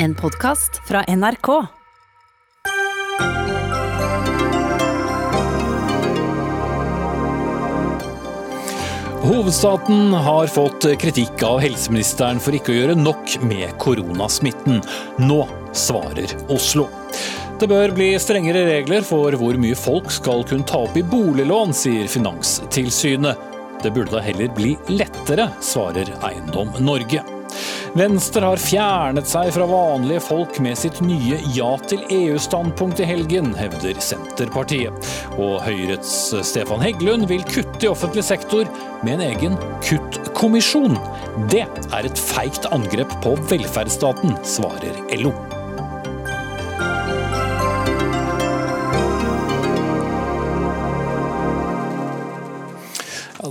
En podkast fra NRK. Hovedstaten har fått kritikk av helseministeren for ikke å gjøre nok med koronasmitten. Nå svarer Oslo. Det bør bli strengere regler for hvor mye folk skal kunne ta opp i boliglån, sier Finanstilsynet. Det burde da heller bli lettere, svarer Eiendom Norge. Venstre har fjernet seg fra vanlige folk med sitt nye ja til EU-standpunkt i helgen, hevder Senterpartiet. Og Høyrets Stefan Heggelund vil kutte i offentlig sektor med en egen kuttkommisjon. Det er et feigt angrep på velferdsstaten, svarer LO.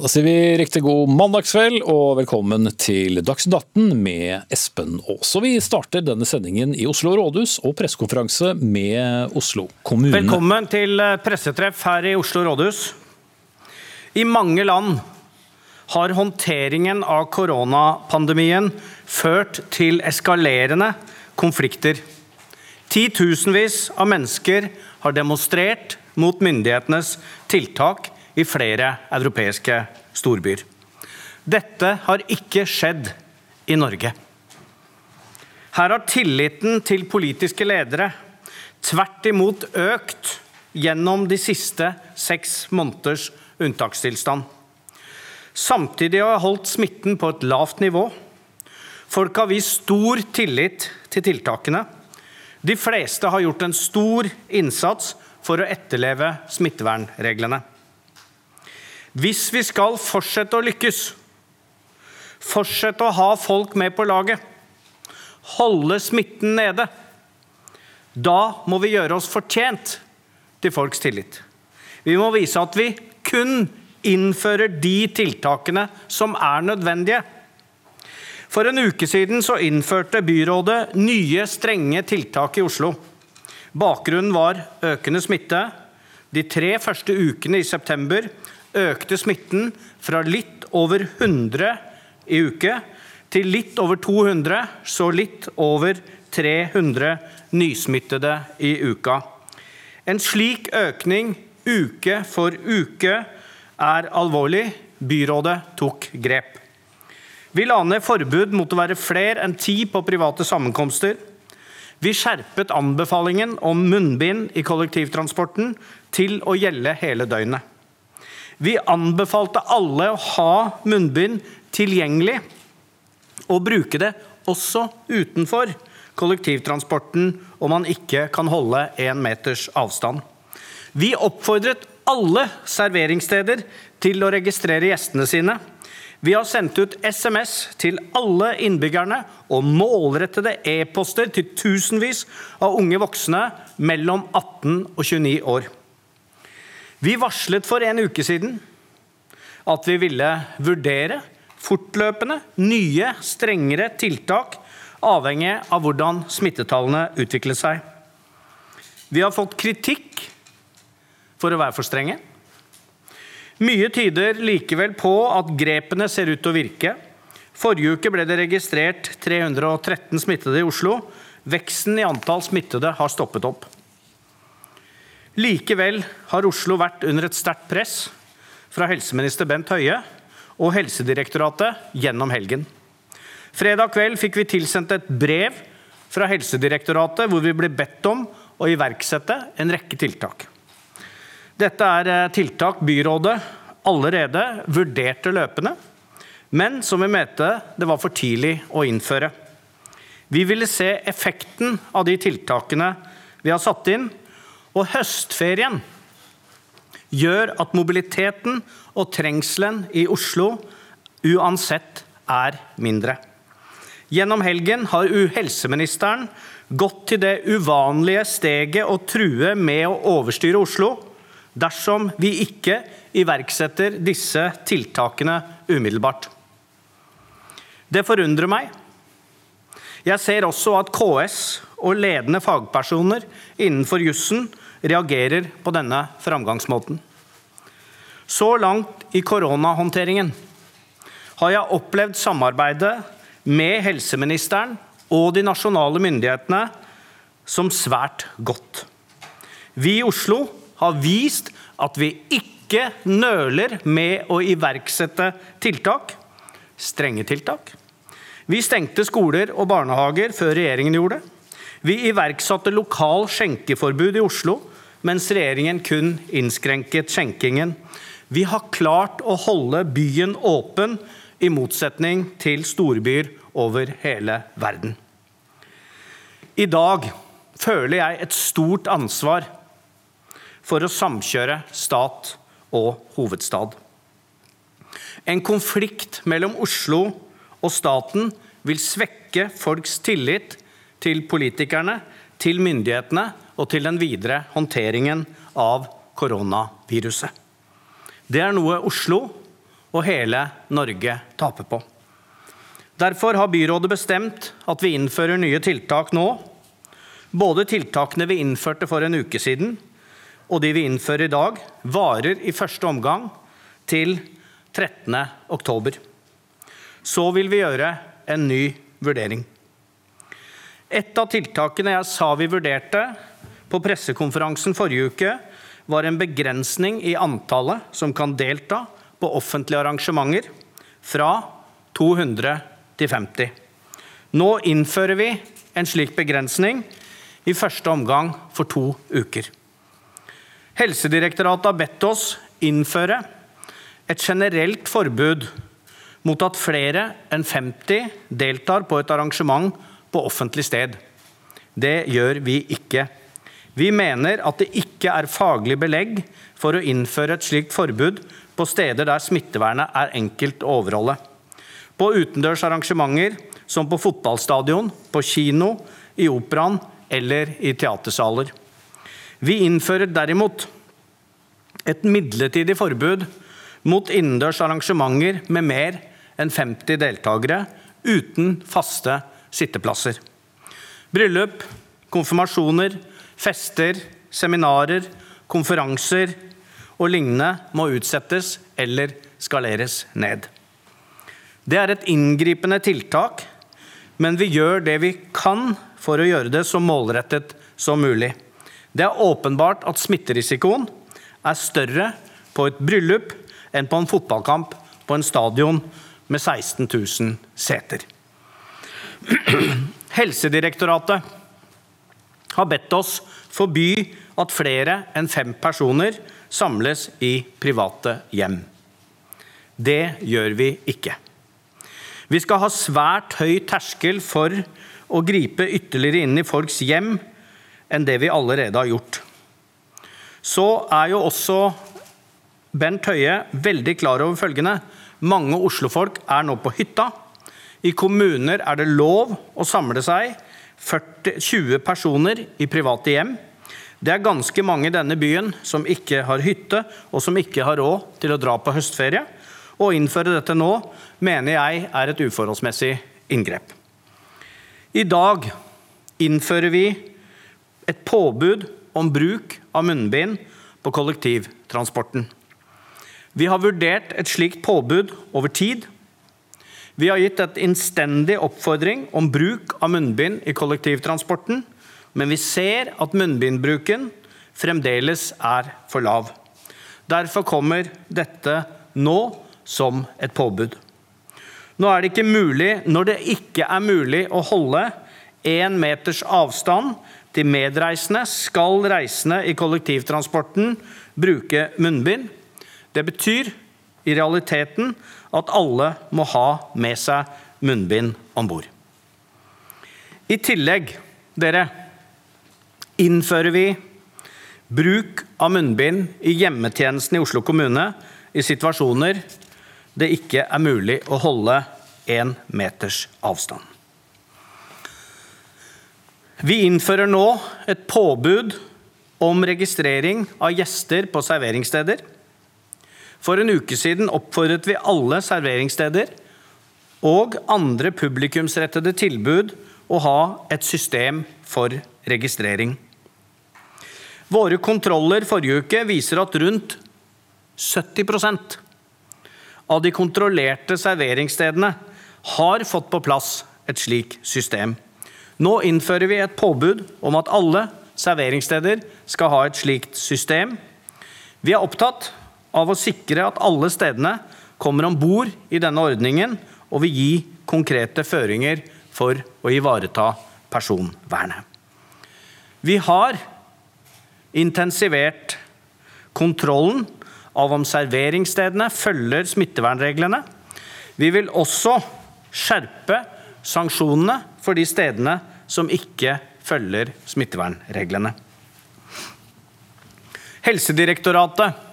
Da sier vi riktig god mandagskveld og velkommen til Dagsnytt 18 med Espen Aas. Vi starter denne sendingen i Oslo rådhus og pressekonferanse med Oslo kommune. Velkommen til eh, pressetreff her i Oslo rådhus. I mange land har håndteringen av koronapandemien ført til eskalerende konflikter. Titusenvis av mennesker har demonstrert mot myndighetenes tiltak i flere europeiske storbyer. Dette har ikke skjedd i Norge. Her har tilliten til politiske ledere tvert imot økt gjennom de siste seks måneders unntakstilstand. Samtidig har holdt smitten på et lavt nivå. Folk har vist stor tillit til tiltakene. De fleste har gjort en stor innsats for å etterleve smittevernreglene. Hvis vi skal fortsette å lykkes, fortsette å ha folk med på laget, holde smitten nede, da må vi gjøre oss fortjent til folks tillit. Vi må vise at vi kun innfører de tiltakene som er nødvendige. For en uke siden så innførte byrådet nye, strenge tiltak i Oslo. Bakgrunnen var økende smitte. De tre første ukene i september økte smitten fra litt over 100 i uke til litt over 200, så litt over 300 nysmittede i uka. En slik økning uke for uke er alvorlig. Byrådet tok grep. Vi la ned forbud mot å være flere enn ti på private sammenkomster. Vi skjerpet anbefalingen om munnbind i kollektivtransporten til å gjelde hele døgnet. Vi anbefalte alle å ha munnbind tilgjengelig og bruke det også utenfor kollektivtransporten om man ikke kan holde én meters avstand. Vi oppfordret alle serveringssteder til å registrere gjestene sine. Vi har sendt ut SMS til alle innbyggerne og målrettede e-poster til tusenvis av unge voksne mellom 18 og 29 år. Vi varslet for en uke siden at vi ville vurdere fortløpende nye, strengere tiltak avhengig av hvordan smittetallene utvikler seg. Vi har fått kritikk for å være for strenge. Mye tyder likevel på at grepene ser ut til å virke. Forrige uke ble det registrert 313 smittede i Oslo. Veksten i antall smittede har stoppet opp. Likevel har Oslo vært under et sterkt press fra helseminister Bent Høie og Helsedirektoratet gjennom helgen. Fredag kveld fikk vi tilsendt et brev fra Helsedirektoratet hvor vi ble bedt om å iverksette en rekke tiltak. Dette er eh, tiltak byrådet allerede vurderte løpende, men som vi mente det var for tidlig å innføre. Vi ville se effekten av de tiltakene vi har satt inn, og høstferien gjør at mobiliteten og trengselen i Oslo uansett er mindre. Gjennom helgen har helseministeren gått til det uvanlige steget å true med å overstyre Oslo dersom vi ikke iverksetter disse tiltakene umiddelbart. Det forundrer meg. Jeg ser også at KS og ledende fagpersoner innenfor jussen reagerer på denne framgangsmåten. Så langt i koronahåndteringen har jeg opplevd samarbeidet med helseministeren og de nasjonale myndighetene som svært godt. Vi i Oslo har vist at vi ikke nøler med å iverksette tiltak, strenge tiltak. Vi stengte skoler og barnehager før regjeringen gjorde det. Vi iverksatte lokal skjenkeforbud i Oslo, mens regjeringen kun innskrenket skjenkingen. Vi har klart å holde byen åpen, i motsetning til storbyer over hele verden. I dag føler jeg et stort ansvar for å samkjøre stat og hovedstad. En konflikt mellom Oslo og staten vil svekke folks tillit til politikerne, til myndighetene og til den videre håndteringen av koronaviruset. Det er noe Oslo og hele Norge taper på. Derfor har byrådet bestemt at vi innfører nye tiltak nå. Både tiltakene vi innførte for en uke siden, og de vi innfører i dag, varer i første omgang til 13. oktober. Så vil vi gjøre en ny vurdering. Et av tiltakene jeg sa vi vurderte på pressekonferansen forrige uke, var en begrensning i antallet som kan delta på offentlige arrangementer, fra 200 til 50. Nå innfører vi en slik begrensning, i første omgang for to uker. Helsedirektoratet har bedt oss innføre et generelt forbud mot at flere enn 50 deltar på et arrangement på offentlig sted. Det gjør vi ikke. Vi mener at det ikke er faglig belegg for å innføre et slikt forbud på steder der smittevernet er enkelt å overholde. På utendørs arrangementer som på fotballstadion, på kino, i operaen eller i teatersaler. Vi innfører derimot et midlertidig forbud mot innendørs arrangementer med mer enn 50 deltakere uten faste sitteplasser. Bryllup, konfirmasjoner, fester, seminarer, konferanser og lignende må utsettes eller skaleres ned. Det er et inngripende tiltak, men vi gjør det vi kan for å gjøre det så målrettet som mulig. Det er åpenbart at smitterisikoen er større på et bryllup enn på en fotballkamp på en stadion med 16 000 seter. Helsedirektoratet har bedt oss forby at flere enn fem personer samles i private hjem. Det gjør vi ikke. Vi skal ha svært høy terskel for å gripe ytterligere inn i folks hjem enn det vi allerede har gjort. Så er jo også Bent Høie veldig klar over følgende. Mange oslofolk er nå på hytta. I kommuner er det lov å samle seg 40, 20 personer i private hjem. Det er ganske mange i denne byen som ikke har hytte, og som ikke har råd til å dra på høstferie. Å innføre dette nå mener jeg er et uforholdsmessig inngrep. I dag innfører vi et påbud om bruk av munnbind på kollektivtransporten. Vi har vurdert et slikt påbud over tid. Vi har gitt et innstendig oppfordring om bruk av munnbind i kollektivtransporten men vi ser at munnbindbruken fremdeles er for lav. Derfor kommer dette nå som et påbud. Nå er det ikke mulig, Når det ikke er mulig å holde én meters avstand til medreisende, skal reisende i kollektivtransporten bruke munnbind. Det betyr i realiteten at alle må ha med seg munnbind om bord. I tillegg, dere, innfører vi bruk av munnbind i hjemmetjenesten i Oslo kommune i situasjoner det ikke er mulig å holde én meters avstand. Vi innfører nå et påbud om registrering av gjester på serveringssteder. For en uke siden oppfordret vi alle serveringssteder og andre publikumsrettede tilbud å ha et system for registrering. Våre kontroller forrige uke viser at rundt 70% av de kontrollerte serveringsstedene har fått på plass et slikt system. Nå innfører vi et påbud om at alle serveringssteder skal ha et slikt system. Vi er opptatt av å sikre at alle stedene kommer om bord i denne ordningen, og vil gi konkrete føringer for å ivareta personvernet. Vi har intensivert kontrollen av om serveringsstedene følger smittevernreglene. Vi vil også skjerpe sanksjonene for de stedene som ikke følger smittevernreglene. Helsedirektoratet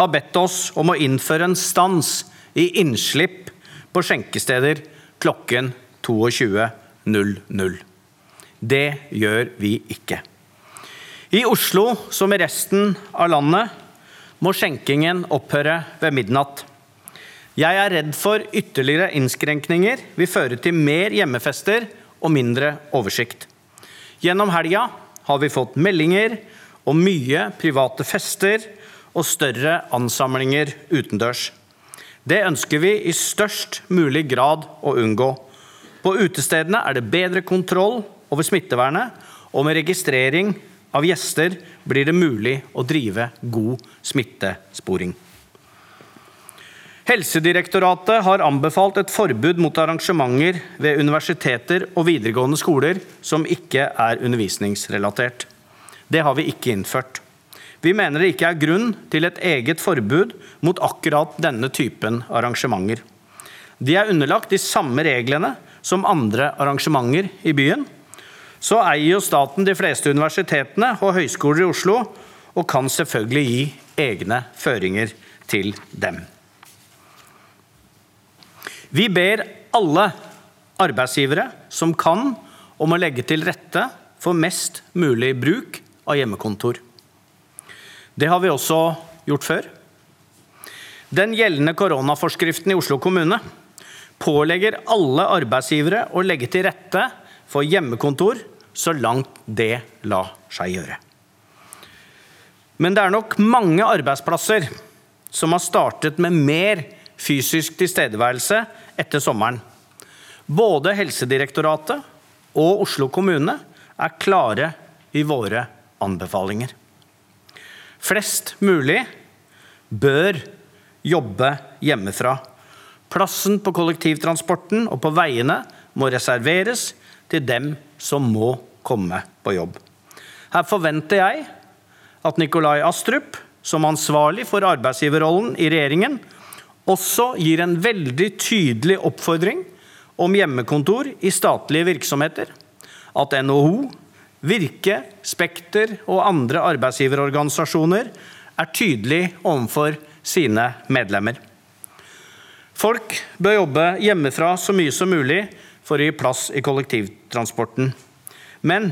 har bedt oss om å innføre en stans i innslipp på skjenkesteder klokken 22.00. Det gjør vi ikke. I Oslo, som i resten av landet, må skjenkingen opphøre ved midnatt. Jeg er redd for ytterligere innskrenkninger vil føre til mer hjemmefester og mindre oversikt. Gjennom helga har vi fått meldinger om mye private fester og større ansamlinger utendørs. Det ønsker vi i størst mulig grad å unngå. På utestedene er det bedre kontroll over smittevernet, og med registrering av gjester blir det mulig å drive god smittesporing. Helsedirektoratet har anbefalt et forbud mot arrangementer ved universiteter og videregående skoler som ikke er undervisningsrelatert. Det har vi ikke innført. Vi mener det ikke er grunn til et eget forbud mot akkurat denne typen arrangementer. De er underlagt de samme reglene som andre arrangementer i byen, så eier jo staten de fleste universitetene og høyskoler i Oslo, og kan selvfølgelig gi egne føringer til dem. Vi ber alle arbeidsgivere som kan, om å legge til rette for mest mulig bruk av hjemmekontor. Det har vi også gjort før. Den gjeldende koronaforskriften i Oslo kommune pålegger alle arbeidsgivere å legge til rette for hjemmekontor så langt det lar seg gjøre. Men det er nok mange arbeidsplasser som har startet med mer fysisk tilstedeværelse etter sommeren. Både Helsedirektoratet og Oslo kommune er klare i våre anbefalinger. Flest mulig bør jobbe hjemmefra. Plassen på kollektivtransporten og på veiene må reserveres til dem som må komme på jobb. Her forventer jeg at Nikolai Astrup, som ansvarlig for arbeidsgiverrollen i regjeringen, også gir en veldig tydelig oppfordring om hjemmekontor i statlige virksomheter. At NHO, Virke, Spekter og andre arbeidsgiverorganisasjoner er tydelige overfor sine medlemmer. Folk bør jobbe hjemmefra så mye som mulig for å gi plass i kollektivtransporten. Men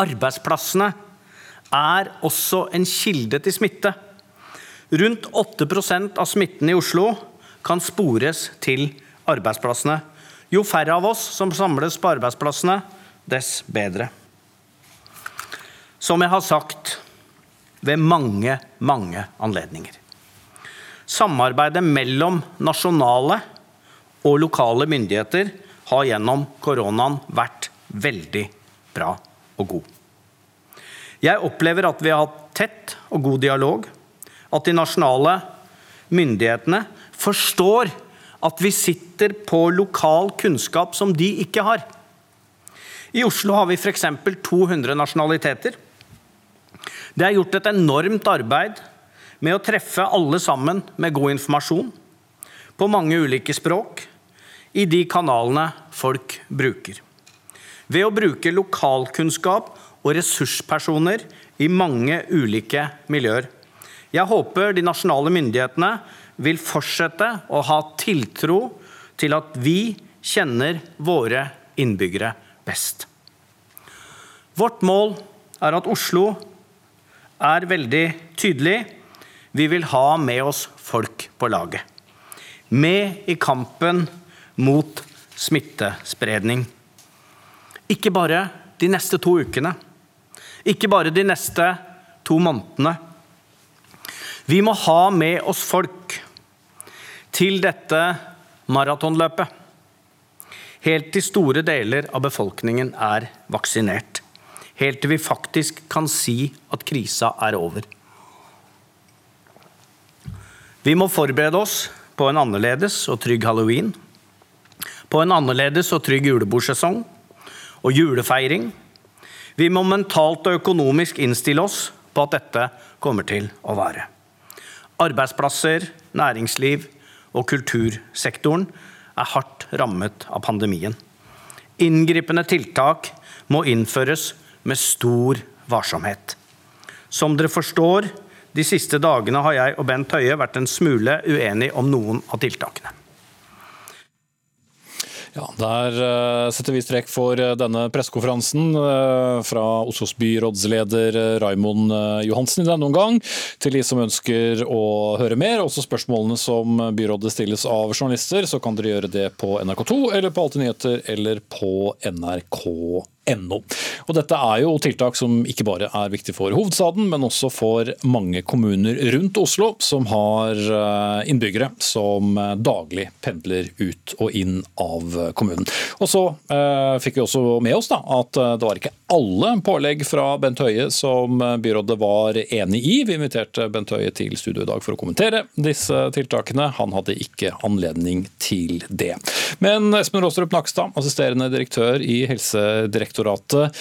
arbeidsplassene er også en kilde til smitte. Rundt 8% av smitten i Oslo kan spores til arbeidsplassene. Jo færre av oss som samles på arbeidsplassene, dess bedre. Som jeg har sagt ved mange, mange anledninger. Samarbeidet mellom nasjonale og lokale myndigheter har gjennom koronaen vært veldig bra og god. Jeg opplever at vi har hatt tett og god dialog, at de nasjonale myndighetene forstår at vi sitter på lokal kunnskap som de ikke har. I Oslo har vi f.eks. 200 nasjonaliteter. Det er gjort et enormt arbeid med å treffe alle sammen med god informasjon på mange ulike språk i de kanalene folk bruker. Ved å bruke lokalkunnskap og ressurspersoner i mange ulike miljøer. Jeg håper de nasjonale myndighetene vil fortsette å ha tiltro til at vi kjenner våre innbyggere best. Vårt mål er at Oslo er veldig tydelig. Vi vil ha med oss folk på laget. Med i kampen mot smittespredning. Ikke bare de neste to ukene. Ikke bare de neste to månedene. Vi må ha med oss folk til dette maratonløpet. Helt til store deler av befolkningen er vaksinert. Helt til vi faktisk kan si at krisa er over. Vi må forberede oss på en annerledes og trygg halloween. På en annerledes og trygg julebordsesong og julefeiring. Vi må mentalt og økonomisk innstille oss på at dette kommer til å være. Arbeidsplasser, næringsliv og kultursektoren er hardt rammet av pandemien. Inngripende tiltak må innføres med stor varsomhet. Som dere forstår, de siste dagene har jeg og Bent Høie vært en smule uenige om noen av tiltakene. Ja, Der uh, setter vi strek for uh, denne pressekonferansen uh, fra Oslos byrådsleder Raimond Johansen i denne omgang. Til de som ønsker å høre mer, også spørsmålene som byrådet stilles av journalister, så kan dere gjøre det på NRK2 eller på Alltid nyheter eller på NRK1. No. Og dette er jo tiltak som ikke bare er viktig for hovedstaden, men også for mange kommuner rundt Oslo som har eh, innbyggere som eh, daglig pendler ut og inn av kommunen. Og så eh, fikk vi også med oss da, at det var ikke alle pålegg fra Bent Høie som byrådet var enig i. Vi inviterte Bent Høie til studio i dag for å kommentere disse tiltakene. Han hadde ikke anledning til det. Men Espen Råstrup Nakstad, assisterende direktør i Helsedirektoratet Helsedirektoratet.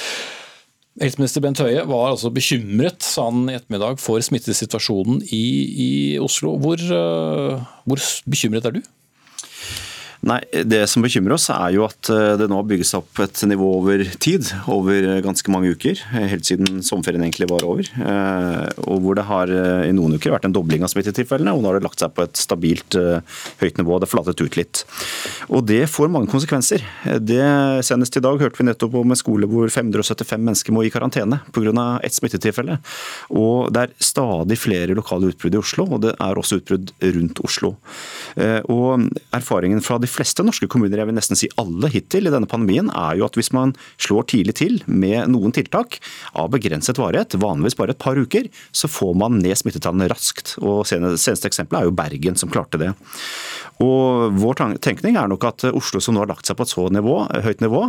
Helseminister Bent Høie var altså bekymret sa han i ettermiddag, for smittesituasjonen i, i Oslo. Hvor, eh, hvor bekymret er du? Nei, Det som bekymrer oss, er jo at eh, det nå bygges opp et nivå over tid. Over ganske mange uker. Helt siden sommerferien egentlig var over. Eh, og hvor det har eh, i noen uker vært en dobling av smittetilfellene, og nå har det lagt seg på et stabilt høyt nivå. Det flatet ut litt. Og det får mange konsekvenser. Det Senest i dag hørte vi nettopp om en skole hvor 575 mennesker må i karantene pga. ett smittetilfelle. Og det er stadig flere lokale utbrudd i Oslo, og det er også utbrudd rundt Oslo. Og erfaringen fra de fleste norske kommuner, jeg vil nesten si alle hittil i denne pandemien, er jo at hvis man slår tidlig til med noen tiltak av begrenset varighet, vanligvis bare et par uker, så får man ned smittetallene raskt. Og Seneste eksempel er jo Bergen som klarte det. Og Vår tenkning er nok at Oslo som nå har lagt seg på et så nivå, høyt nivå,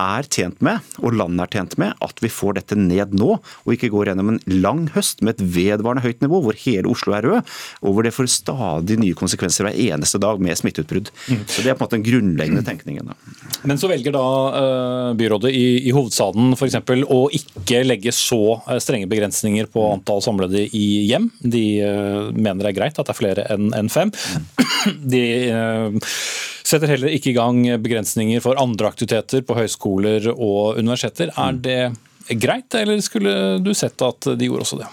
er tjent med, og landet er tjent med, at vi får dette ned nå, og ikke går gjennom en lang høst med et vedvarende høyt nivå, hvor hele Oslo er rød, og hvor det får stadig nye konsekvenser hver eneste dag med smitteutbrudd. Mm. Så Det er på en måte den grunnleggende tenkningen. Da. Men så velger da uh, byrådet i, i hovedstaden f.eks. å ikke legge så eh, strenge begrensninger på antall samlede i hjem. De uh, mener det er greit at det er flere enn en fem. Mm. De setter heller ikke i gang begrensninger for andre aktiviteter på høyskoler og universiteter. Er det greit, eller skulle du sett at de gjorde også det?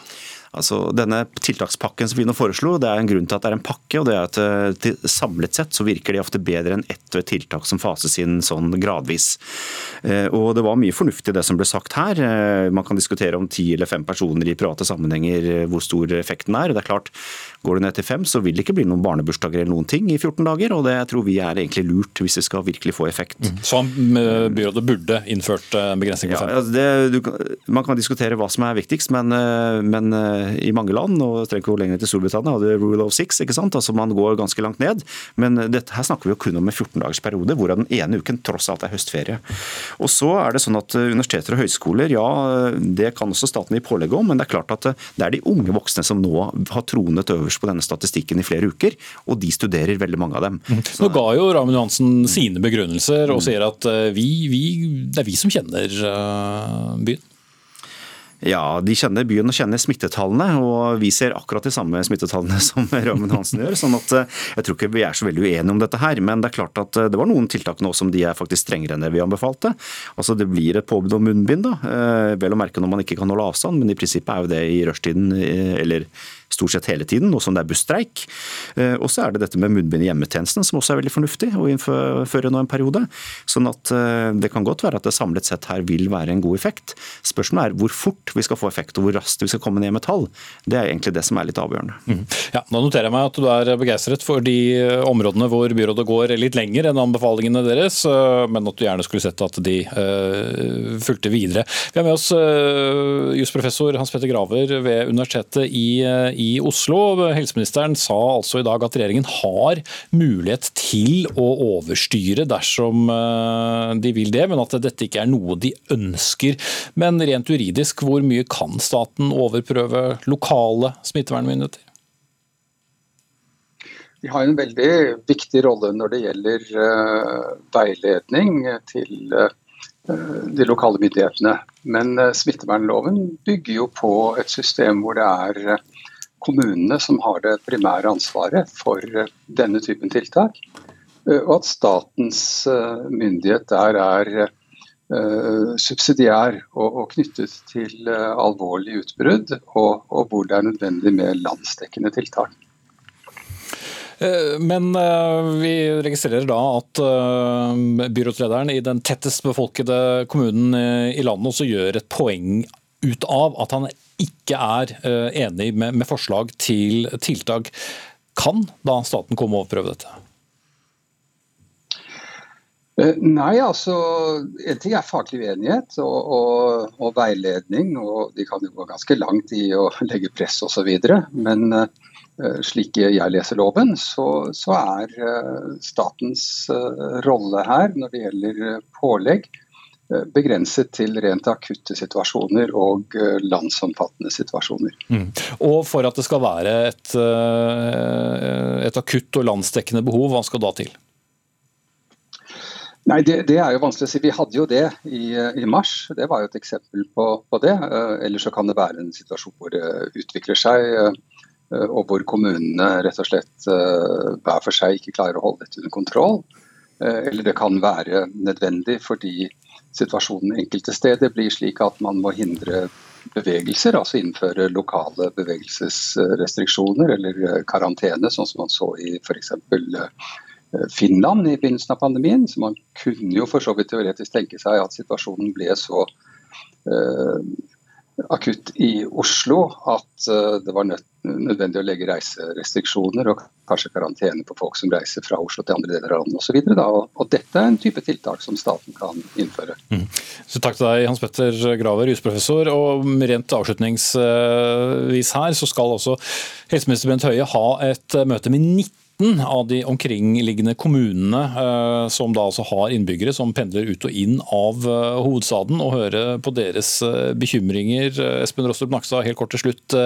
Altså, denne tiltakspakken som vi nå foreslo, det er en grunn til at det er en pakke. og det er at til, Samlet sett så virker de ofte bedre enn ett tiltak som fases inn sånn gradvis. Eh, og Det var mye fornuftig det som ble sagt her. Eh, man kan diskutere om ti eller fem personer i private sammenhenger hvor stor effekten er. Det er klart, Går du ned til fem, så vil det ikke bli noen barnebursdager eller noen ting i 14 dager. og Det tror vi er egentlig lurt hvis det skal virkelig få effekt. Mm. Så byrådet burde innført begrensning på fem? Ja, altså det, du, Man kan diskutere hva som er viktigst, men, men i mange land, og trenger ikke gå lenger til Storbritannia, hadde rule of six. ikke sant? Altså Man går ganske langt ned. Men dette her snakker vi jo kun om en 14-dagers periode, hvorav den ene uken tross alt er høstferie. Og så er det sånn at Universiteter og høyskoler, ja, det kan også staten gi pålegg om, men det er klart at det er de unge voksne som nå har tronet øverst på denne statistikken i flere uker, og de studerer veldig mange av dem. Så, Nå ga jo Ramin Johansen sine begrunnelser og sier at eh, vi, vi, det er vi som kjenner eh, byen. Ja, De kjenner byen og kjenner smittetallene, og vi ser akkurat de samme smittetallene som Raymond Hansen gjør. sånn at eh, Jeg tror ikke vi er så veldig uenige om dette her, men det er klart at eh, det var noen tiltak nå som de er faktisk strengere enn det vi anbefalte. Altså Det blir et påbud om munnbind, da. Eh, vel å merke når man ikke kan holde avstand, men i prinsippet er jo det i rushtiden eller stort sett hele tiden, nå som det er busstreik. Eh, og så er det dette med munnbind i hjemmetjenesten, som også er veldig fornuftig å innføre nå en periode. Sånn at eh, det kan godt være at det samlet sett her vil være en god effekt. Spørsmålet er hvor fort vi skal få effekt, og hvor raskt vi skal komme ned med tall. Det er egentlig det som er litt avgjørende. Mm. Ja, Nå noterer jeg meg at du er begeistret for de eh, områdene hvor byrådet går litt lenger enn anbefalingene deres, men at du gjerne skulle sett at de fulgte videre. Vi har med oss jusprofessor Hans Petter Graver ved Universitetet i, i Oslo. Helseministeren sa altså i dag at regjeringen har mulighet til å overstyre dersom de vil det, men at dette ikke er noe de ønsker. Men rent juridisk, hvor mye kan staten overprøve lokale smittevernmyndigheter? De har en veldig viktig rolle når det gjelder uh, veiledning til uh, de lokale myndighetene. Men smittevernloven bygger jo på et system hvor det er kommunene som har det primære ansvaret for denne typen tiltak. Og at statens myndighet der er subsidiær og, knyttet til alvorlige utbrudd, og, hvor det er nødvendig med landsdekkende tiltak. Eh, men eh, vi registrerer da at eh, byrådslederen i den tettest befolkede kommunen i landet også gjør et poeng ut av at han ikke er enig med, forslag til tiltak. Kan da staten komme og overprøve dette? Nei, altså En ting er faglig uenighet og, og, og, veiledning, og de kan jo gå ganske langt i å legge press osv. Men uh, slik jeg leser loven, så, så er uh, statens uh, rolle her når det gjelder pålegg, begrenset til rent akutte situasjoner og landsomfattende situasjoner. Mm. Og For at det skal være et, et akutt og landsdekkende behov, hva skal da til? Nei, det, det, er jo vanskelig å si. Vi hadde jo det i, i mars. Det var jo et eksempel på, på det. Eller så kan det være en situasjon hvor det utvikler seg Eh, og hvor kommunene rett og slett eh, hver for seg ikke klarer å holde dette under kontroll. Eh, eller det kan være nødvendig fordi situasjonen enkelte steder blir slik at man må hindre bevegelser, altså innføre lokale bevegelsesrestriksjoner eller karantene, sånn som man så i f.eks. Finland i begynnelsen av pandemien. Så man kunne jo for så vidt teoretisk tenke seg at situasjonen ble så akutt i Oslo at eh, det var nødvendig å legge reiserestriksjoner og kanskje karantene på folk som reiser fra Oslo til andre deler av landet osv. Og, og dette er en type tiltak som staten kan innføre. Mm. Så Takk til deg, Hans Petter Graver, jusprofessor. Og rent avslutningsvis her, så skal også helseminister Bent Høie ha et møte med 19 13 av de omkringliggende kommunene eh, som da altså har innbyggere som pendler ut og inn av eh, hovedstaden, og høre på deres eh, bekymringer. Espen Rostrup Nakstad, helt kort til slutt.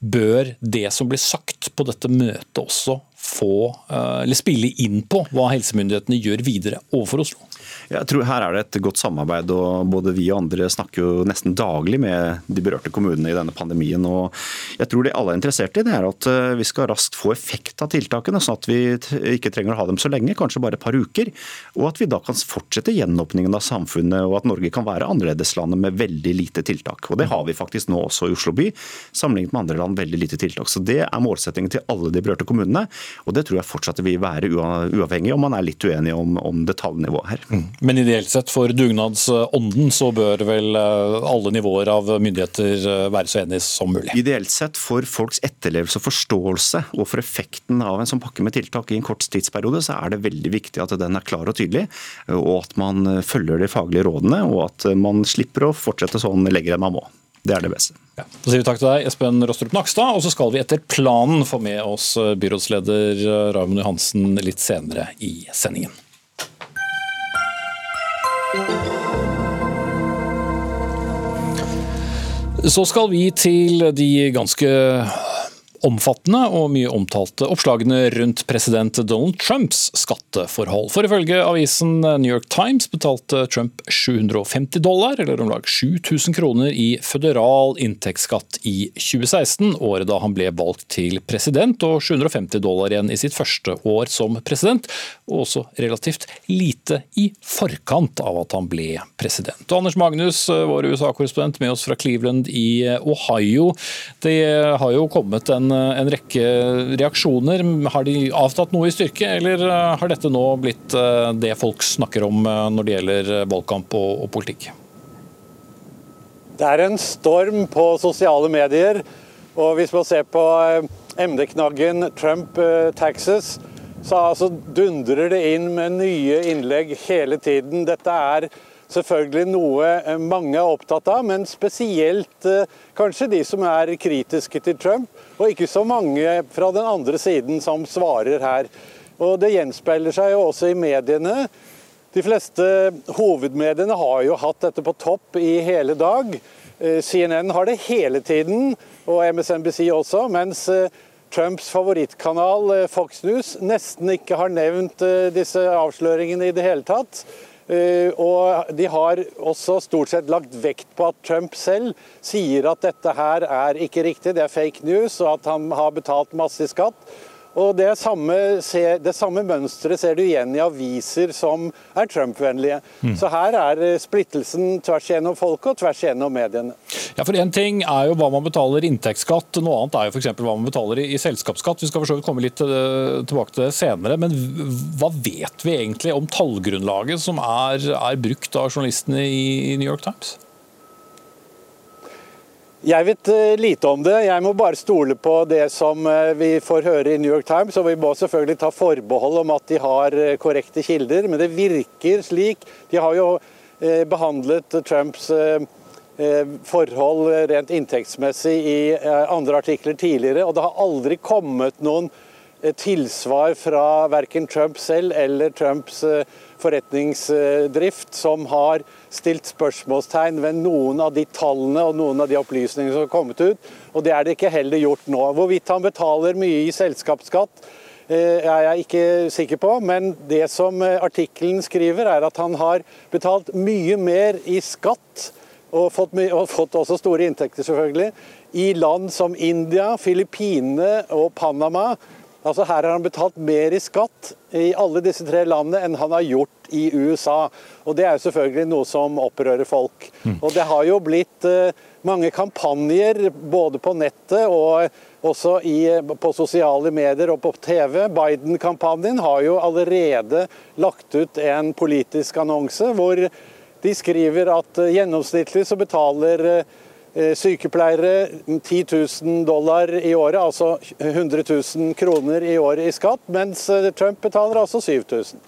Bør det som blir sagt på dette møtet også få, eller spille inn på hva helsemyndighetene gjør videre overfor Oslo? Jeg tror Her er det et godt samarbeid. og Både vi og andre snakker jo nesten daglig med de berørte kommunene i denne pandemien. og Jeg tror de alle er interessert i det er at eh, vi skal raskt få effekt av tiltakene, sånn at vi ikke trenger å ha dem så lenge, kanskje bare et par uker. Og at vi da kan fortsette gjenåpningen av samfunnet, og at Norge kan være annerledeslandet med veldig lite tiltak. Og Det har vi faktisk nå også i Oslo by, sammenlignet med andre land. veldig lite tiltak. Så Det er målsettingen til alle de berørte kommunene, og det tror jeg fortsatt vil være uavhengig om man er litt uenig om, om detaljnivået her. Mm. Men ideelt sett for dugnadsånden så bør vel eh, alle nivåer av myndigheter eh, være så enige som mulig? Ideelt sett for folks etterlevelse og forståelse og for effekten av en sånn pakke med tiltak i en kort tidsperiode, så er det veldig viktig at den er klar og tydelig, og at man følger de faglige rådene, og at man slipper å fortsette sånn lenger enn man må. Det er det beste. Ja, da sier vi takk til deg, Espen Rostrup Nakstad. Og så skal vi etter planen få med oss byrådsleder Raymond Johansen litt senere i sendingen. Så skal vi til de ganske omfattende og mye omtalte oppslagene rundt president Donald Trumps skatteforhold. For ifølge avisen New York Times betalte Trump 750 dollar, eller om lag 7000 kroner, i føderal inntektsskatt i 2016, året da han ble valgt til president, og 750 dollar igjen i sitt første år som president, og også relativt lite i forkant av at han ble president. Og Anders Magnus, vår USA-korrespondent med oss fra Cleveland i Ohio. Det har jo kommet en en rekke reaksjoner. Har de avtatt noe i styrke, eller eh, har dette nå blitt eh, det folk snakker om eh, når det gjelder valgkamp og, og politikk? Det er en storm på sosiale medier. Og hvis man ser på MD-knaggen Trump taxes, så altså dundrer det inn med nye innlegg hele tiden. Dette er selvfølgelig noe mange er opptatt av, men spesielt kanskje de som er kritiske til Trump, og ikke så mange fra den andre siden som svarer her. Og Det gjenspeiler seg jo også i mediene. De fleste hovedmediene har jo hatt dette på topp i hele dag. CNN har det hele tiden, og MSNBC også. mens Trumps favorittkanal eh, Fox News nesten ikke har nevnt eh, disse avsløringene i det hele tatt. Eh, og de har også stort sett lagt vekt på at Trump selv sier at dette her er ikke riktig, det er fake news, og at han har betalt masse skatt. Og Det samme, det samme mønsteret ser du igjen i aviser som er Trump-vennlige. Mm. Så her er eh, splittelsen tvers igjennom folket og tvers igjennom mediene. Ja, for Én ting er jo hva man betaler i inntektsskatt, noe annet er jo f.eks. hva man betaler i selskapsskatt. Vi skal for komme litt eh, tilbake til det senere. Men hva vet vi egentlig om tallgrunnlaget som er, er brukt av journalistene i New York Times? Jeg vet eh, lite om det. Jeg må bare stole på det som eh, vi får høre i New York Times. Og vi må selvfølgelig ta forbehold om at de har eh, korrekte kilder. Men det virker slik. De har jo behandlet Trumps forhold rent inntektsmessig i andre artikler tidligere, og det har aldri kommet noen tilsvar fra verken Trump selv eller Trumps forretningsdrift som har stilt spørsmålstegn ved noen av de tallene og noen av de opplysningene som har kommet ut. Og det er det ikke heller gjort nå. Hvorvidt han betaler mye i selskapsskatt, eh, er jeg ikke sikker på, men det som eh, artikkelen skriver, er at han har betalt mye mer i skatt, og fått, og fått også store inntekter, selvfølgelig, i land som India, Filippinene og Panama Altså Her har han betalt mer i skatt i alle disse tre landene enn han har gjort i USA. Og Det er jo selvfølgelig noe som opprører folk. Mm. Og Det har jo blitt uh, mange kampanjer både på nettet og også i, på sosiale medier og på TV. Biden-kampanjen har jo allerede lagt ut en politisk annonse hvor de skriver at gjennomsnittlig så betaler Eh, sykepleiere 10 000 dollar i året, altså 100 000 kroner i året i skatt, mens eh, Trump betaler altså 7000.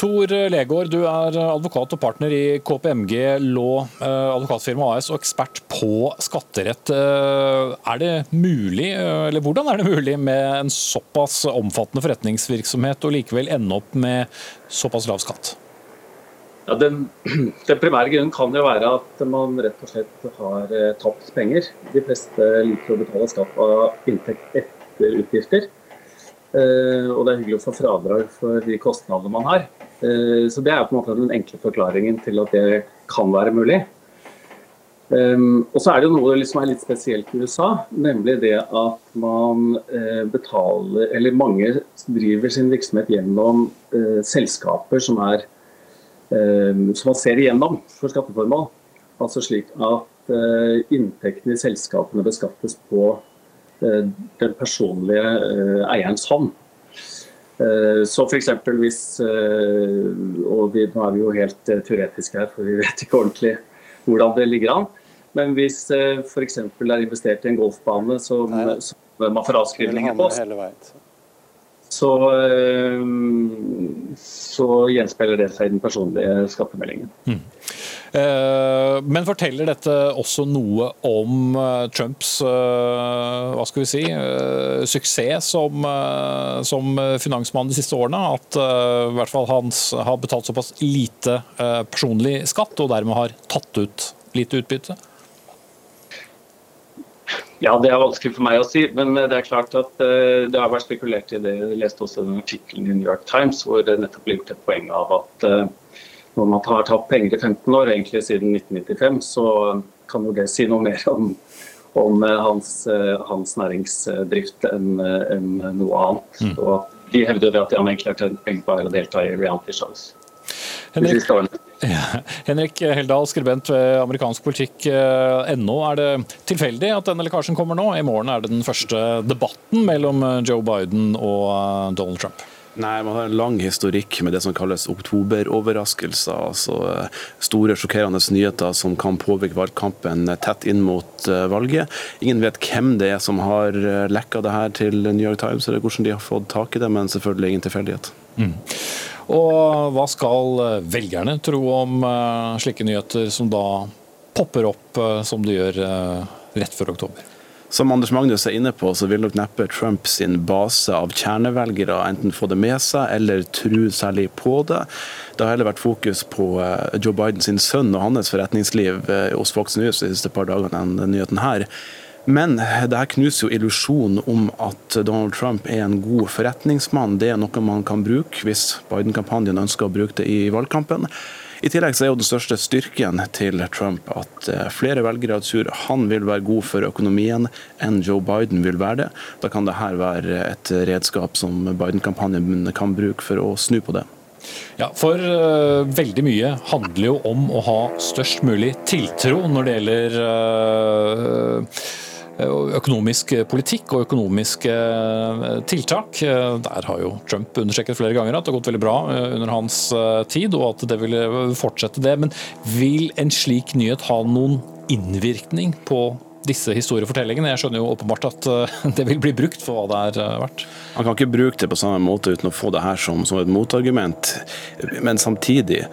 Tor Legård, du er advokat og partner i KPMG Law eh, advokatfirma AS og ekspert på skatterett. Er det mulig, eller Hvordan er det mulig med en såpass omfattende forretningsvirksomhet og likevel ende opp med såpass lav skatt? Ja, den, den, primære grunnen kan jo være at man rett og slett har eh, tapt penger. De fleste liker å betale skatt av inntekt etter utgifter. Eh, og det er hyggelig å få fradrag for de kostnadene man har. Eh, så Det er på en måte den enkle forklaringen til at det kan være mulig. Um, og så er det jo noe som er litt spesielt i USA, nemlig det at man uh, betaler Eller mange driver sin virksomhet gjennom uh, selskaper som er Eh, som man ser igjennom for skatteformål. Altså slik at eh, inntektene i selskapene beskattes på eh, den personlige eierens hånd. Så f.eks. hvis Og vi, nå er vi jo helt teoretiske her, for vi vet ikke ordentlig hvordan det ligger an. Men hvis f.eks. er investert i en golfbane som, som man får avskrivninger på, så, eh, så gjenspeiler det seg i den personlige skattemeldingen. Mm. Eh, men forteller dette også noe om eh, Trumps hva skal vi si, suksess som, som finansmann de siste årene? At i hvert fall han har betalt såpass lite personlig skatt, og dermed har tatt ut lite utbytte? Ja, Det er vanskelig for meg å si, men det er klart at eh, det har vært spekulert i det. Jeg leste også den artikkelen i New York Times hvor det nettopp ble gjort et poeng av at eh, når man har tatt penger i 15 år, egentlig siden 1995, så kan jo det si noe mer om, om eh, hans, hans, næringsdrift enn en noe annet. Mm. Og de hevder at han egentlig har tjent penger på å delta i reality shows. Henrik, ja, Henrik Heldal, skribent ved amerikansk politikk.no. Er det tilfeldig at denne lekkasjen kommer nå? I morgen er det den første debatten mellom Joe Biden og eh, Donald Trump. Nei, Man har en lang historikk med det som kalles oktoberoverraskelser. altså eh, Store, sjokkerende nyheter som kan påvirke valgkampen tett inn mot eh, valget. Ingen vet hvem det er som har lekka det her til New York Times, eller hvordan de har fått tak i det, men selvfølgelig ingen tilfeldighet. Mm. Og hva skal velgerne tro om slike nyheter som da popper opp som de gjør rett før oktober? Som Anders Magnus er inne på, så vil nok neppe Trump sin base av kjernevelgere enten få det med seg eller tro særlig på det. Det har heller vært fokus på eh, Joe Biden sin sønn og hans forretningsliv eh, hos Fox News de siste par dagene enn nyheten her. Men det her knuser jo illusjonen om at Donald Trump er en god forretningsmann. Det er noe man kan bruke hvis Biden-kampanjen ønsker å bruke det i valgkampen. I tillegg så er jo den største styrken til Trump at eh, flere velgere tror han vil være god for økonomien enn Joe Biden vil være det. Da kan dette være et redskap som Biden-kampanjen kan bruke for å snu på det. Ja, for uh, veldig mye handler jo om å ha størst mulig tiltro når det gjelder uh, økonomisk politikk og økonomiske eh, tiltak. Eh, der har jo Trump understreket flere ganger at det har gått veldig bra under hans tid, og at det vil fortsette det. Men vil en slik nyhet ha noen innvirkning på disse historiefortellingene? Jeg skjønner jo åpenbart at det vil bli brukt for hva det er verdt. Man kan ikke bruke det på samme måte uten å få det her som, som et motargument, men samtidig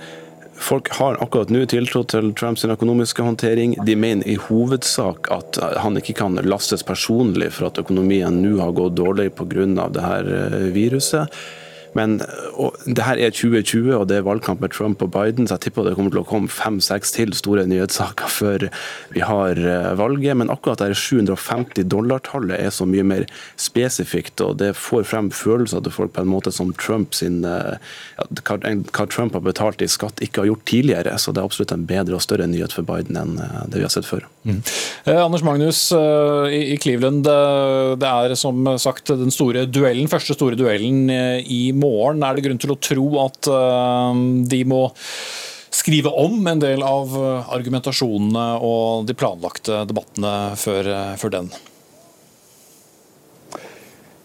Folk har akkurat nå tiltro til Trumps økonomiske håndtering. De mener i hovedsak at han ikke kan lastes personlig for at økonomien nå har gått dårlig pga. det her eh, viruset. Men det her er 2020, og det er valgkamp med Trump og Biden, så jeg tipper det kommer til å komme fem-seks til store nyhetssaker før vi har eh, valget. Men akkurat det 750 dollar-tallet er så mye mer spesifikt, og det får frem følelser til folk på en måte som Trump sin, eh, ja, hva Trump har betalt i skatt, ikke har gjort tidligere. Så det er absolutt en bedre og større nyhet for Biden enn eh, det vi har sett før. Mm. Anders Magnus i, Cleveland, det, det er som sagt den store duellen, første store duellen i morgen morgen. Er det grunn til å tro at eh, de må skrive om en del av eh, argumentasjonene og de planlagte debattene før, eh, før den?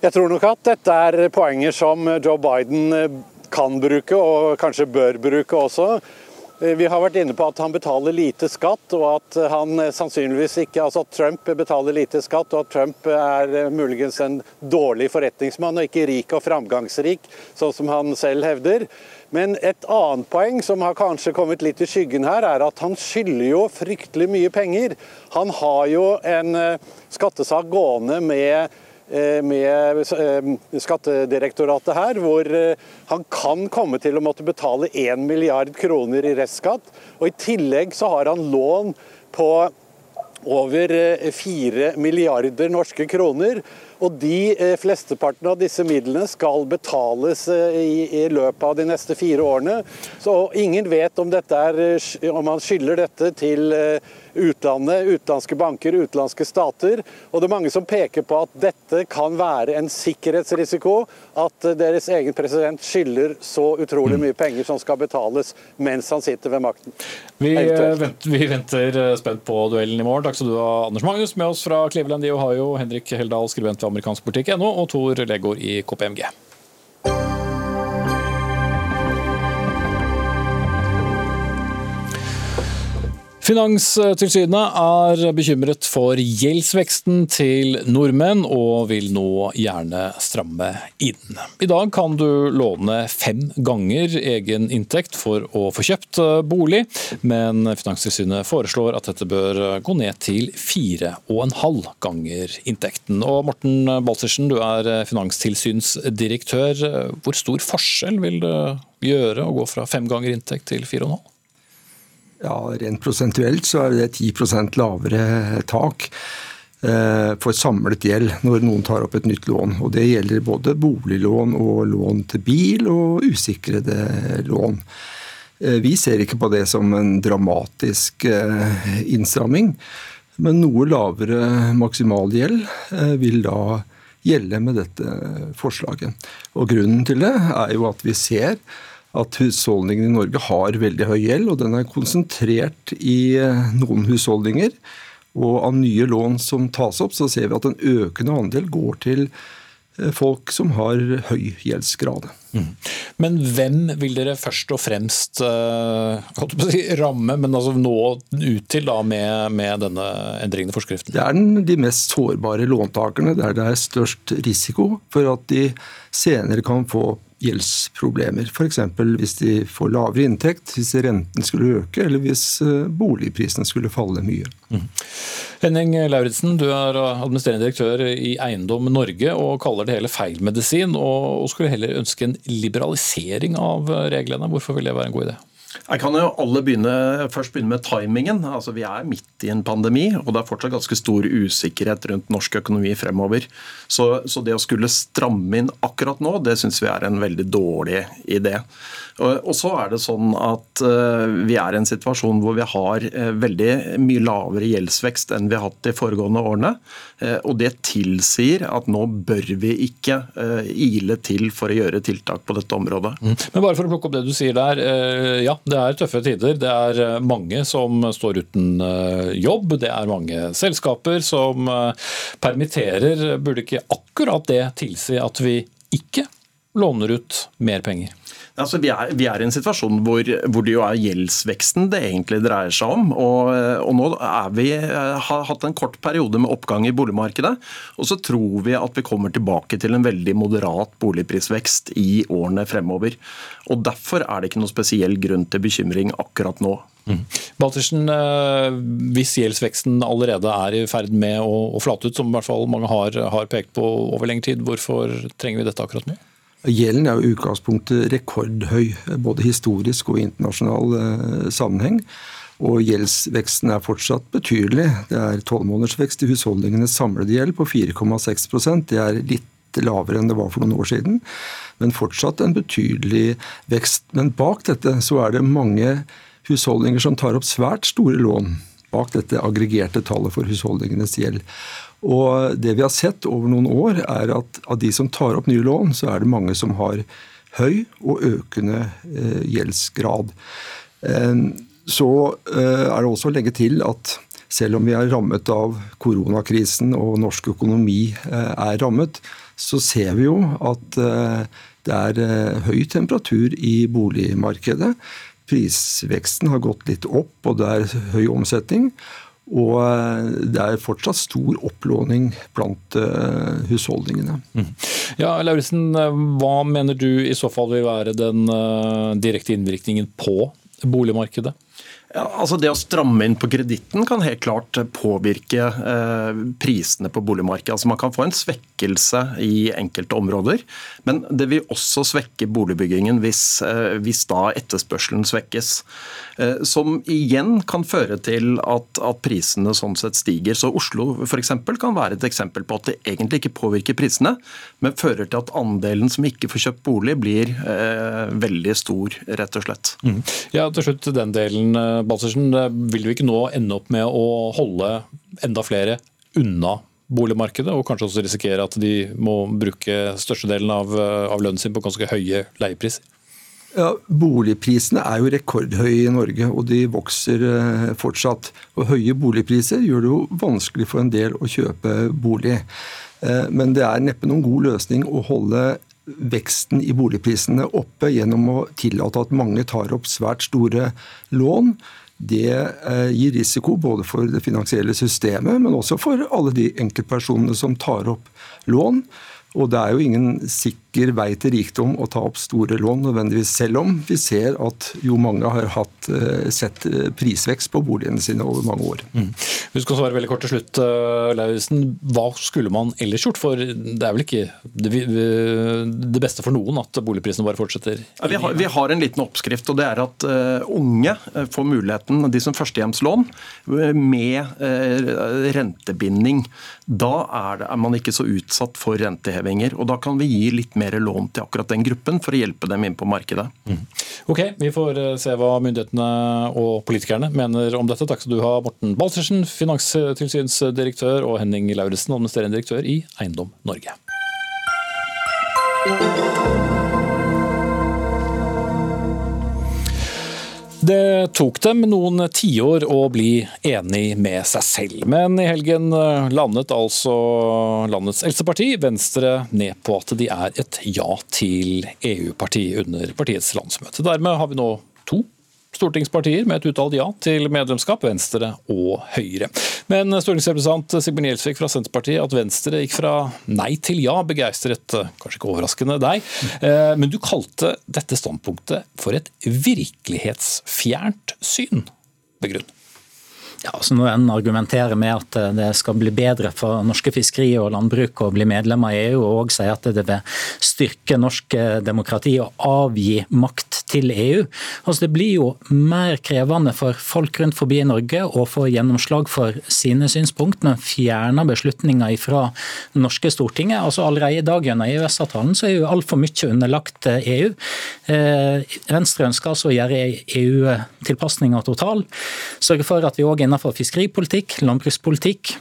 Jeg tror nok at dette er poenger som Joe Biden kan bruke, og kanskje bør bruke også. Vi har vært inne på at han betaler lite skatt, og at han sannsynligvis ikke Altså at Trump betaler lite skatt, og at Trump er muligens en dårlig forretningsmann og ikke rik og framgangsrik, sånn som han selv hevder. Men et annet poeng som har kanskje kommet litt i skyggen her, er at han skylder jo fryktelig mye penger. Han har jo en eh, skattesak gående med Eh, med eh, Skattedirektoratet her, hvor eh, han kan komme til å måtte betale 1 milliard kroner i restskatt. Og I tillegg så har han lån på over 4 milliarder norske kroner. Og de flesteparten av disse midlene skal betales i, i, løpet av de neste fire årene. Så ingen vet om, er, om han skylder dette til utlandet, utenlandske banker, utenlandske stater. Og det er mange som peker på at dette kan være en sikkerhetsrisiko. At deres egen president skylder så utrolig mye penger som skal betales mens han sitter ved makten. Vi, venter, vi venter eh, spent på duellen i morgen. Takk skal du ha, Anders Magnus, med oss fra Cleveland i Ohio. Henrik Heldal, skribent ved amerikansk politikk.no, og Tor Legård i KPMG. Finanstilsynet er bekymret for gjeldsveksten til nordmenn, og vil nå gjerne stramme inn. I dag kan du låne fem ganger egen inntekt for å få kjøpt bolig, men Finanstilsynet foreslår at dette bør gå ned til fire og en halv ganger inntekten. Og Morten Balsersen, du er finanstilsynsdirektør. Hvor stor forskjell vil det gjøre å gå fra fem ganger inntekt til fire og en halv? Ja, Rent prosentuelt så er det 10% lavere tak eh, for samlet gjeld når noen tar opp et nytt lån. Og Det gjelder både boliglån og lån til bil og usikrede lån. Eh, vi ser ikke på det som en dramatisk eh, innstramming, men noe lavere maksimalgjeld vil da gjelde med dette forslaget. Og Grunnen til det er jo at vi ser at husholdningene i Norge har veldig høy gjeld, og den er konsentrert i eh, noen husholdninger. Og av nye lån som tas opp, så ser vi at en økende andel går til eh, folk som har høy gjeldsgrad. Mm. Men hvem vil dere først og fremst uh, si, ramme, men altså nå ut til da med, med denne endringen i forskriften? Det er den, de mest sårbare låntakerne, der det er størst risiko for at de senere kan få gjeldsproblemer. F.eks. hvis de får lavere inntekt, hvis renten skulle øke, eller hvis eh, boligprisene skulle falle mye. Mm. Henning Lauritzen, du er administrerende direktør i Eiendom Norge og kaller det hele feilmedisin, og skulle heller ønske en liberalisering av reglene. Hvorfor vil det være en god idé? Jeg kan jo alle begynne, først begynne med timingen. Altså, vi er midt i en pandemi, og det er fortsatt ganske stor usikkerhet rundt norsk økonomi fremover. Så, så det å skulle stramme inn akkurat nå, det syns vi er en veldig dårlig idé. Og så er det sånn at eh, vi er i en situasjon hvor vi har eh, veldig mye lavere gjeldsvekst enn vi har hatt de foregående årene. Eh, og det tilsier at nå bør vi ikke ile til for å gjøre tiltak på dette området. Mm. Men bare for å plukke opp det du sier der. Ja, det er tøffe tider. Det er mange som står uten jobb. Det er mange selskaper som permitterer. Burde ikke akkurat det tilsi at vi ikke låner ut mer penger? Altså, vi, er, vi, er, i en situasjon hvor, hvor, det jo er gjeldsveksten det egentlig dreier seg om. Og, og nå vi, har hatt en kort periode med oppgang i boligmarkedet. Og så tror vi at vi kommer tilbake til en veldig moderat boligprisvekst i årene fremover. Og Derfor er det ikke noe spesiell grunn til bekymring akkurat nå. Mm. Baltersen, eh, hvis gjeldsveksten allerede er i ferd med å, å flate ut, som i hvert fall mange har, har pekt på over lengre tid, hvorfor trenger vi dette akkurat nå? Gjelden er jo utgangspunktet rekordhøy, både historisk og internasjonal eh, sammenheng. Og gjeldsveksten er fortsatt betydelig. Det er tolvmånedersvekst i husholdningenes samlede gjeld på 4,6% Det er litt lavere enn det var for noen år siden, men fortsatt en betydelig vekst. Men bak dette så er det mange husholdninger som tar opp svært store lån bak dette aggregerte tallet for husholdningenes gjeld. Og Det vi har sett over noen år, er at av de som tar opp nye lån, så er det mange som har høy og økende eh, gjeldsgrad. Eh, så eh, er det også å legge til at selv om vi er rammet av koronakrisen og norsk økonomi er rammet, så ser vi jo at det er høy temperatur i boligmarkedet. Prisveksten har gått litt opp, og det er høy omsetning. Og eh, det er fortsatt stor opplåning blant uh, husholdningene. Mm. Ja, Lauritzen, eh, hva mener du i så fall vil være den direkte innvirkningen på boligmarkedet? Ja, altså Det å stramme inn på kreditten kan helt klart påvirke eh, prisene på boligmarkedet. Altså Man kan få en svekkelse i enkelte områder, men det vil også svekke boligbyggingen hvis, eh, hvis da etterspørselen svekkes. Eh, som igjen kan føre til at, at, prisene sånn sett stiger. Så Oslo for eksempel, kan være et eksempel på at det egentlig ikke påvirker prisene, men fører til at andelen som ikke får kjøpt bolig, blir eh, veldig stor, rett og slett. Mm. Ja, til slutt den delen eh, Balsersen, vil vi ikke nå ende opp med å holde enda flere unna boligmarkedet, og kanskje også risikere at de må bruke størstedelen av, av lønnen sin på ganske høye leiepriser? Ja, Boligprisene er jo rekordhøye i Norge, og de vokser eh, fortsatt. Og Høye boligpriser gjør det jo vanskelig for en del å kjøpe bolig. Eh, men det er neppe noen god løsning å holde veksten i boligprisene oppe gjennom å tillate at mange tar opp svært store lån. Det eh, gir risiko både for det finansielle systemet, men også for alle de enkeltpersonene som tar opp lån. Og det er jo ingen sikker vei til rikdom å ta opp store lån nødvendigvis, selv om vi ser at jo mange har hatt, eh, sett eh, prisvekst på boligene sine over mange år. Mm. Du skal svare veldig kort til slutt, eh, Lauritzen. Hva skulle man ellers gjort? For det er vel ikke det beste for noen at boligprisene bare fortsetter? Ja, vi, har, vi, har, en liten oppskrift, og det er at unge får muligheten, de som førstehjemslån, med rentebinding. Da er, det, er man ikke så utsatt for rentehevinger rentehevinger. og Da kan vi gi litt mer lån til akkurat den gruppen for å hjelpe dem inn på markedet. Mm. Ok, Vi får eh, se hva myndighetene og politikerne mener om dette. Takk skal du ha, Morten Balsersen, finanstilsynsdirektør, og Henning Lauritzen, administrerende direktør i Eiendom Norge. Det tok dem noen tiår å bli enig med seg selv, men i helgen eh, landet altså landets eldste parti, Venstre, ned på at de er et ja til EU-parti under partiets landsmøte. Dermed har vi nå stortingspartier med et uttalt ja til medlemskap, Venstre og Høyre. Men stortingsrepresentant Sigbjørn Gjelsvik fra Senterpartiet, at Venstre gikk fra nei til ja, begeistret kanskje ikke overraskende deg. Eh, men du kalte dette standpunktet for et virkelighetsfjernt syn. Begrunn. Ja, altså Når en argumenterer med at eh, det skal bli bedre for norske fiskeri og landbruk å bli medlem av EU, og sier at det vil styrke norsk eh, demokrati og avgi makt til EU. Altså Det blir jo mer krevende for folk rundt forbi i Norge å få gjennomslag for sine synspunkt, men fjerner beslutninger fra norske Stortinget. Altså Allerede i dag gjennom EØS-avtalen så er jo altfor mye underlagt EU. Eh, Venstre ønsker altså å gjøre EU-tilpasninga total. Sørge for at vi òg innenfor fiskeripolitikk, landbrukspolitikk,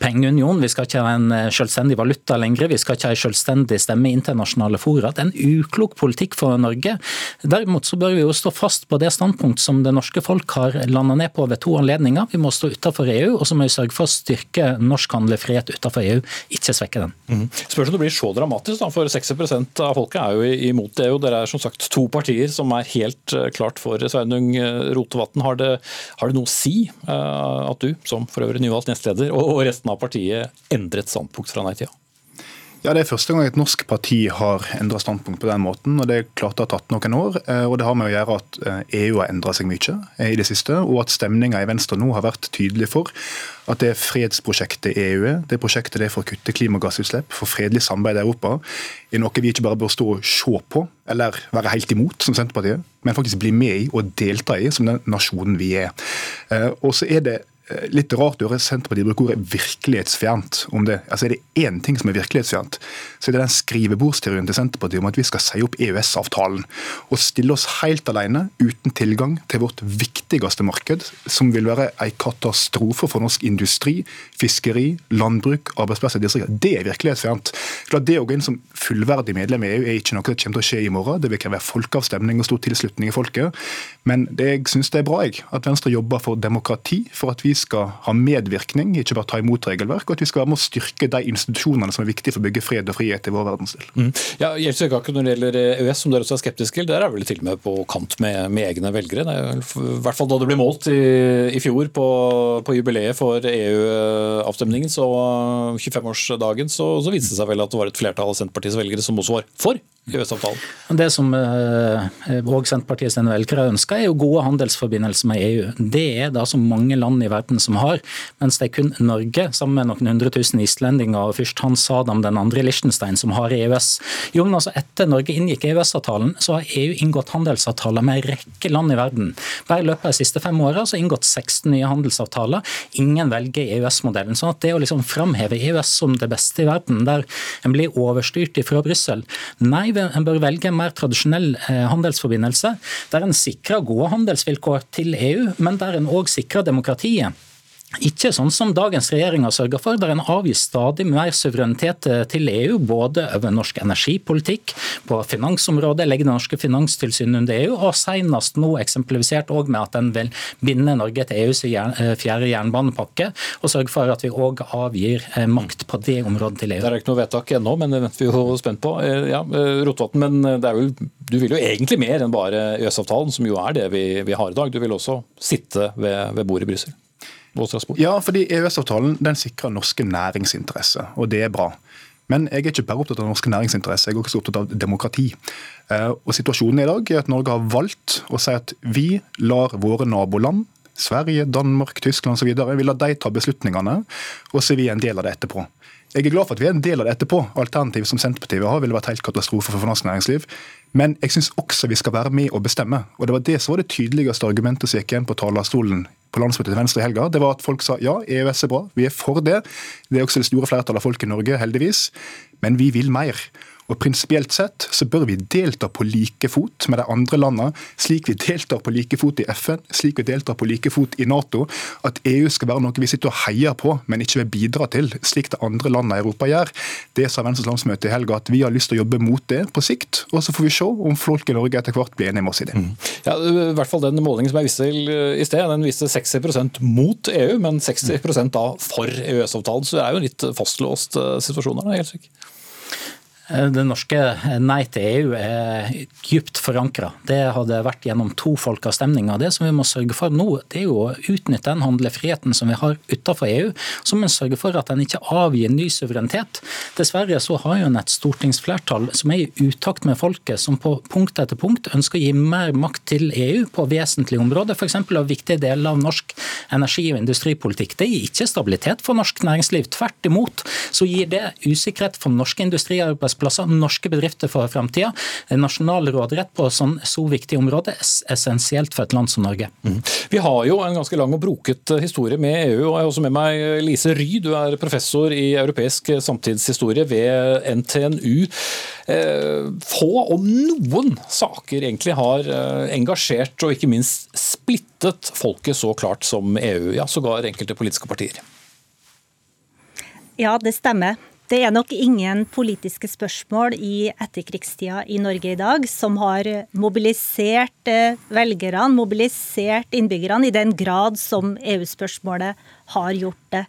pengeunion, vi skal ikke ha en eh, selvstendig valuta lenger, vi skal ikke ha en selvstendig stemme i internasjonale fora. Det er en uklok politikk for Norge. Derimot så bør vi jo stå fast på det standpunkt som det norske folk har landet ned på ved to anledninger. Vi må stå utenfor EU, og så må vi sørge for å styrke norsk handlefrihet utenfor EU, ikke svekke den. Mm. Spørs om det blir så dramatisk, da, for 60% av folket er jo imot EU. Dere er som sagt to partier som er helt eh, klart for Sveinung Rotevatn. Har, har, det noe å si at du, som for øvrig nyvalgt nestleder, og, og resten av partiet endret standpunkt fra nei-tida? ja? Det er første gang et norsk parti har endra standpunkt på den måten. og Det klart det har tatt noen år. Eh, og Det har med å gjøre at EU eh, e har endra seg mye eh, i det siste, og at stemninga i Venstre nå har vært tydelig for at det fredsprosjektet EU er, det prosjektet det er for å kutte klimagassutslipp, for fredelig samarbeid i Europa, er noe vi ikke bare bør stå og se på eller være helt imot, som Senterpartiet, men faktisk bli med i og delta i som den nasjonen vi er. Og så er det litt rart å høre Senterpartiet bruke ordet virkelighetsfjernt om det. Altså Er det én ting som er virkelighetsfjernt, så er det den skrivebordsteorien til Senterpartiet om at vi skal si opp EØS-avtalen og stille oss helt alene, uten tilgang til vårt viktigste marked, som vil være en katastrofe for norsk industri, fiskeri, landbruk, arbeidsplasser i distriktene. Det er virkelighetsfjernt. Klart Det å gå inn som fullverdig medlem i EU er ikke noe som kommer til å skje i morgen. Det vil kreve folkeavstemning og stor tilslutning i folket. Men det, jeg syns det er bra jeg, at Venstre jobber for demokrati, for at vi skal ha medvirkning, ikke bare ta imot regelverk, og at vi skal være med å styrke de institusjonene som er viktige for å bygge fred og frihet i vår verdensdel. Mm. Ja, akkurat Når det gjelder EØS, som dere også er skeptiske til, der er vel til og med på kant med, med egne velgere. Er I hvert fall da det ble målt i, i fjor på, på, jubileet for EU-avstemningen, så 25-årsdagen, så, så viste det seg vel at det var et flertall av Senterpartiets velgere som også var for EØS-avtalen. Det som òg Senterpartiets Senterpartiet sine velgere ønsker, er jo gode handelsforbindelser med EU. Det er det som mange land i verden som har, mens det er kun Norge, sammen med noen hundre tusen islendinger og først Hans Adam den andre i Liechtenstein, som har EØS. Jo, men altså Etter Norge inngikk EØS-avtalen, så har EU inngått handelsavtaler med en rekke land i verden. Bare i løpet av de siste fem åra har inngått 16 nye handelsavtaler. Ingen velger EØS-modellen. sånn at det å liksom framheve EØS som det beste i verden, der en blir overstyrt fra Brussel Nei, en bør velge en mer tradisjonell eh, handelsforbindelse, der en sikrer gode handelsvilkår til EU, men der en òg sikrer demokratiet. Ikke sånn som dagens regjering har sørget for, der en avgir stadig mer suverenitet til EU, både over norsk energipolitikk, på finansområdet, legger det norske finanstilsynet under EU, og senest nå eksemplifisert òg med at en vil binde Norge til EUs eh, fjerde jernbanepakke, og sørge for at vi òg avgir eh, makt på det området til EU. Det er ikke noe vedtak ennå, men det venter vi jo spent på. Eh, ja, Rotevatn, men jo, du vil jo egentlig mer enn bare EØS-avtalen, som jo er det vi, vi, har i dag. Du vil også sitte ved, ved bordet i Brussel? Ja, fordi EØS-avtalen den sikrer norske næringsinteresser, og det er bra. Men jeg er ikke bare opptatt av norske næringsinteresser, jeg er også opptatt av demokrati. Eh, og Situasjonen i dag er at Norge har valgt å si at vi lar våre naboland, Sverige, Danmark, Tyskland osv., vi lar de ta beslutningene, og så er vi en del av det etterpå. Jeg er glad for at vi er en del av det etterpå. Alternativet som Senterpartiet vil ha, ville vært helt katastrofe for norsk næringsliv. Men jeg syns også vi skal være med og bestemme. Og det var det som var det tydeligste argumentet som gikk igjen på talerstolen på landsmøtet til Venstre i helga. Det var at folk sa ja, EØS er bra, vi er for det. Det er også det store flertallet av folk i Norge, heldigvis. Men vi vil mer. Og Prinsipielt sett så bør vi delta på like fot med de andre landene, slik vi deltar på like fot i FN, slik vi deltar på like fot i Nato. At EU skal være noe vi sitter og heier på, men ikke vil bidra til, slik de andre landene i Europa gjør. Det sa Venstres landsmøte i helga, at vi har lyst til å jobbe mot det på sikt. Og så får vi se om folk i Norge etter hvert blir enige med oss i det. Mm. Ja, i hvert fall Den målingen som jeg viste til eh, i sted, den viste 60% mot EU, men 60% da for EØS-avtalen. Så det er jo en litt fastlåst eh, situasjon her. helt sikkert. Eh, det norske nei til EU er dypt forankra. Det hadde vært gjennom to folkeavstemninger. Det som vi må sørge for nå, det er jo å utnytte den handlefriheten som vi har utenfor EU. Så må en sørge for at en ikke avgir ny suverenitet. Dessverre så har jo en et stortingsflertall som er i utakt med folket, som på punkt etter punkt ønsker å gi mer makt til EU på vesentlige områder, f.eks. av viktige deler av norsk energi- og industripolitikk. Det gir ikke stabilitet for norsk næringsliv. Tvert imot så gir det usikkerhet for norske industriarbeidsplasser arbeidsplasser, norske bedrifter for framtida. Nasjonal råderett på sånn så viktig område er essensielt for et land som Norge. Mm. Vi har jo en ganske lang og broket historie med EU. og Jeg har også med meg Lise Ry, du er professor i europeisk samtidshistorie ved NTNU. Eh, få, om noen, saker egentlig har eh, engasjert og ikke minst splittet folket så klart som EU, ja sågar enkelte politiske partier. Ja, det stemmer. Det er nok ingen politiske spørsmål i etterkrigstida i Norge i dag som har mobilisert eh, velgerne, mobilisert innbyggerne, i den grad som EU-spørsmålet har gjort det.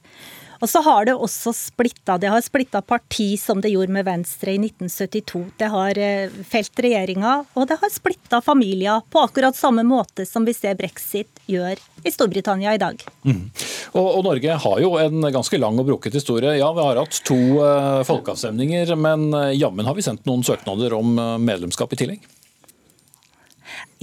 Og så har det også splitta. Det har splitta parti, som det gjorde med Venstre i 1972. Det har eh, felt regjeringa, og det har splitta familier på akkurat samme måte som vi ser brexit gjør i Storbritannia i dag. Mm. Og, og, Norge har jo en ganske lang og brukket historie. Ja, vi har hatt to uh, folkeavstemninger, men uh, jammen har vi sendt noen søknader om uh, medlemskap i tillegg?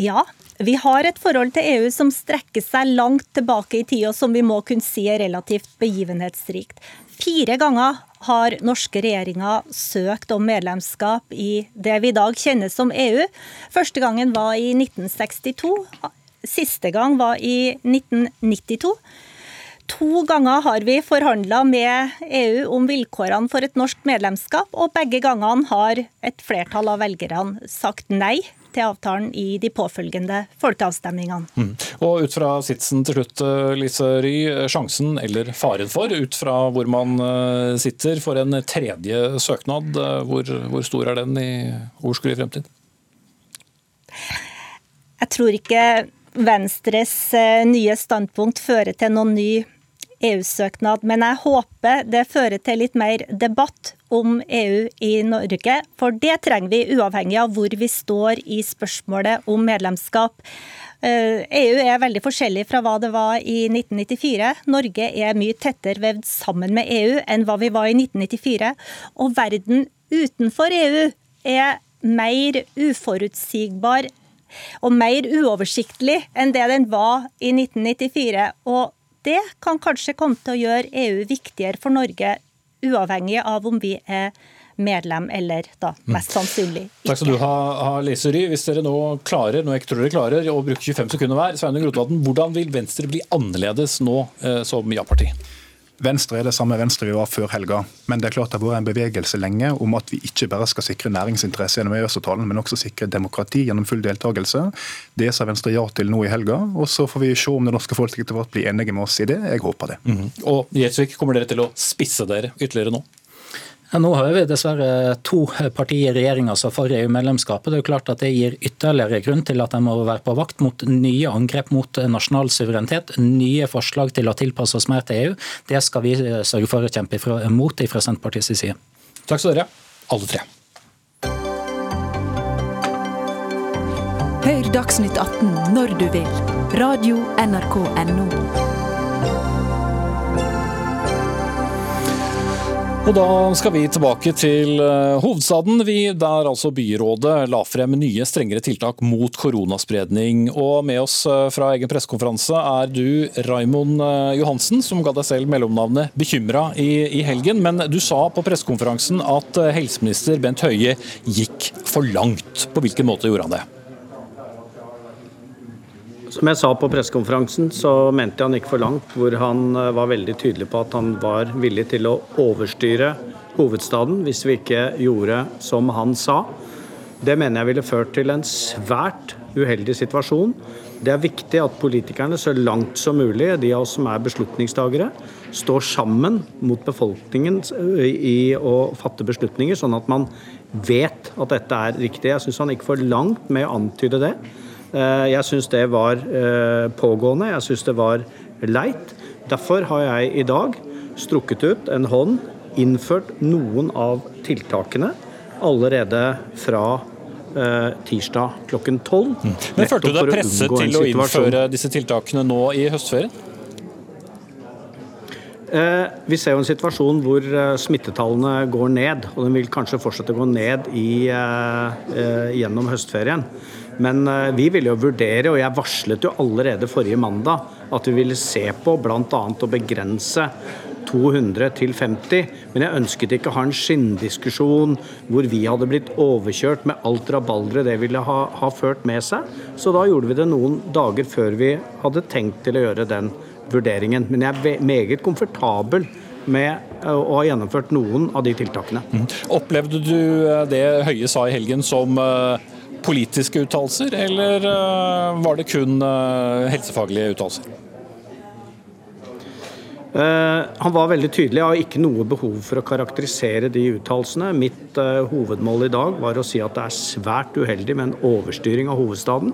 Ja, vi har et forhold til EU som strekker seg langt tilbake i tid, og som vi må kunne si er relativt begivenhetsrikt. Fire ganger har norske regjeringer søkt om medlemskap i det vi i dag kjenner som EU. Første gangen var i 1962. Siste gang var i 1992. To ganger har vi forhandla med EU om vilkårene for et norsk medlemskap, og begge gangene har et flertall av velgerne sagt nei til avtalen i de påfølgende folkeavstemningene. Mm. Og ut fra sitsen til slutt, eh, Lise Ry, sjansen eller faren for, ut fra hvor man eh, sitter, for en tredje søknad, eh, hvor, hvor stor er den i overskuelig fremtid? Jeg tror ikke Venstres nye standpunkt fører til noen ny EU-søknad, men jeg håper det fører til litt mer debatt om EU i Norge. For det trenger vi, uavhengig av hvor vi står i spørsmålet om medlemskap. EU eh, e er veldig forskjellig fra hva det var i 1994. Norge er mye tettere vevd sammen med EU enn hva vi var i 1994. Og verden utenfor EU er mer uforutsigbar og mer uoversiktlig enn det den var i 1994. Og det kan kanskje komme til å gjøre EU viktigere for Norge, uavhengig av om vi er medlem eller da mest sannsynlig ikke. Takk skal du ha Lise Ry. Hvis dere nå klarer nå jeg tror dere klarer, å bruke 25 sekunder hver, Sveinung Rotevatn, hvordan vil Venstre bli annerledes nå eh, som ja-parti? Venstre er det samme Venstre vi var før helga. Men det er klart det har vært en bevegelse lenge om at vi ikke bare skal sikre næringsinteresse gjennom EØS-avtalen, men også sikre demokrati gjennom full deltakelse. Det sa Venstre ja til nå i helga. og Så får vi se om det norske folket blir enige med oss i det. Jeg håper det. Mm -hmm. Og Gjelsvik, kommer dere til å spisse dere ytterligere nå? Ja, nå har vi dessverre to partier i regjeringa som for EU-medlemskapet. Det er jo klart at det gir ytterligere grunn til at en må være på vakt mot nye angrep mot nasjonal suverenitet, nye forslag til å tilpasse oss mer til EU. Det skal vi sørge for å kjempe mot fra Senterpartiets side. Takk skal dere alle tre. Hør Dagsnytt 18 når du vil. Radio NRK Radio.nrk.no. Og da skal vi tilbake til eh, hovedstaden, vi, der altså byrådet la frem nye strengere tiltak mot koronaspredning. Og med oss eh, fra egen pressekonferanse er du Raimond eh, Johansen, som ga deg selv mellomnavnet Bekymra i, i helgen. Men du sa på pressekonferansen at helseminister Bent Høie gikk for langt. På hvilken måte gjorde han det? Som jeg sa på pressekonferansen, så mente jeg han gikk for langt, hvor han eh, var veldig tydelig på at han var villig til å overstyre hovedstaden hvis vi ikke gjorde som han sa. Det mener jeg ville ført til en svært uheldig situasjon. Det er viktig at politikerne så langt som mulig, de av oss som er beslutningstagere, står sammen mot befolkningen i å fatte beslutninger, sånn at man vet at dette er riktig. Jeg syns han gikk for langt med å antyde det. Eh, jeg syns det var eh, pågående, jeg syns det var leit. Derfor har jeg i dag strukket ut en hånd, innført noen av tiltakene. allerede fra eh, tirsdag klokken tolv. Mm. Men Følte du deg presset til å innføre disse tiltakene nå i høstferien? Vi ser jo en situasjon hvor smittetallene går ned, og den vil kanskje fortsette å gå ned i, gjennom høstferien. Men vi ville jo vurdere, og jeg varslet jo allerede forrige mandag, at vi ville se på bl.a. å begrense 200 til 50, men jeg ønsket ikke å ha en skinndiskusjon hvor vi hadde blitt overkjørt med alt rabalderet det ville ha, ha, ført med seg. Så da gjorde vi det noen dager før vi hadde tenkt til å gjøre den vurderingen. Men jeg er meget komfortabel med å ha gjennomført noen av de tiltakene. Mm. Opplevde du eh, det Høie sa i helgen som eh, politiske uttalelser, eller eh, var det kun helsefaglige uttalelser? Han var veldig tydelig. Jeg har ikke noe behov for å karakterisere de uttalelsene. Mitt hovedmål i dag var å si at det er svært uheldig med en overstyring av hovedstaden.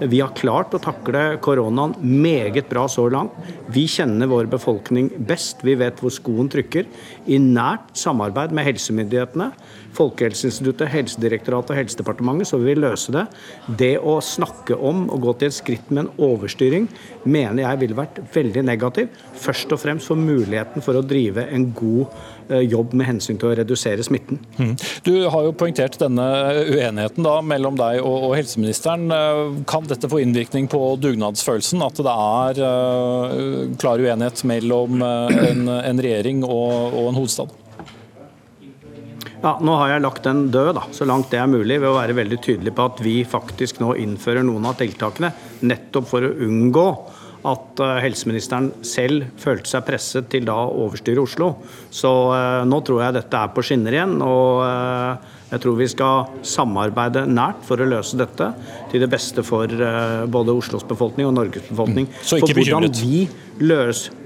Vi har klart å takle koronaen meget bra så langt. Vi kjenner vår befolkning best. Vi vet hvor skoen trykker. I nært samarbeid med helsemyndighetene, Folkehelseinstituttet, Helsedirektoratet og Helsedepartementet så vil vi løse det. Det å snakke om å gå til et skritt med en overstyring mener jeg ville vært veldig negativ. Først og fremst for muligheten for å drive en god jobb med hensyn til å redusere smitten. Mm. Du har jo poengtert denne uenigheten da, mellom deg og, og helseministeren. Kan dette få innvirkning på dugnadsfølelsen? At det er uh, klar uenighet mellom en, en, regjering og, og en hovedstad? Ja, Nå har jeg lagt den død, da, så langt det er mulig, ved å være veldig tydelig på at vi faktisk nå innfører noen av tiltakene, nettopp for å unngå at uh, helseministeren selv følte seg presset til da å overstyre Oslo. Så nå tror jeg dette er på skinner igjen. og jeg tror vi skal samarbeide nært for å løse dette, til det beste for eh, både Oslos befolkning og Norges befolkning. Mm. Så ikke bekymret? For hvordan vi løser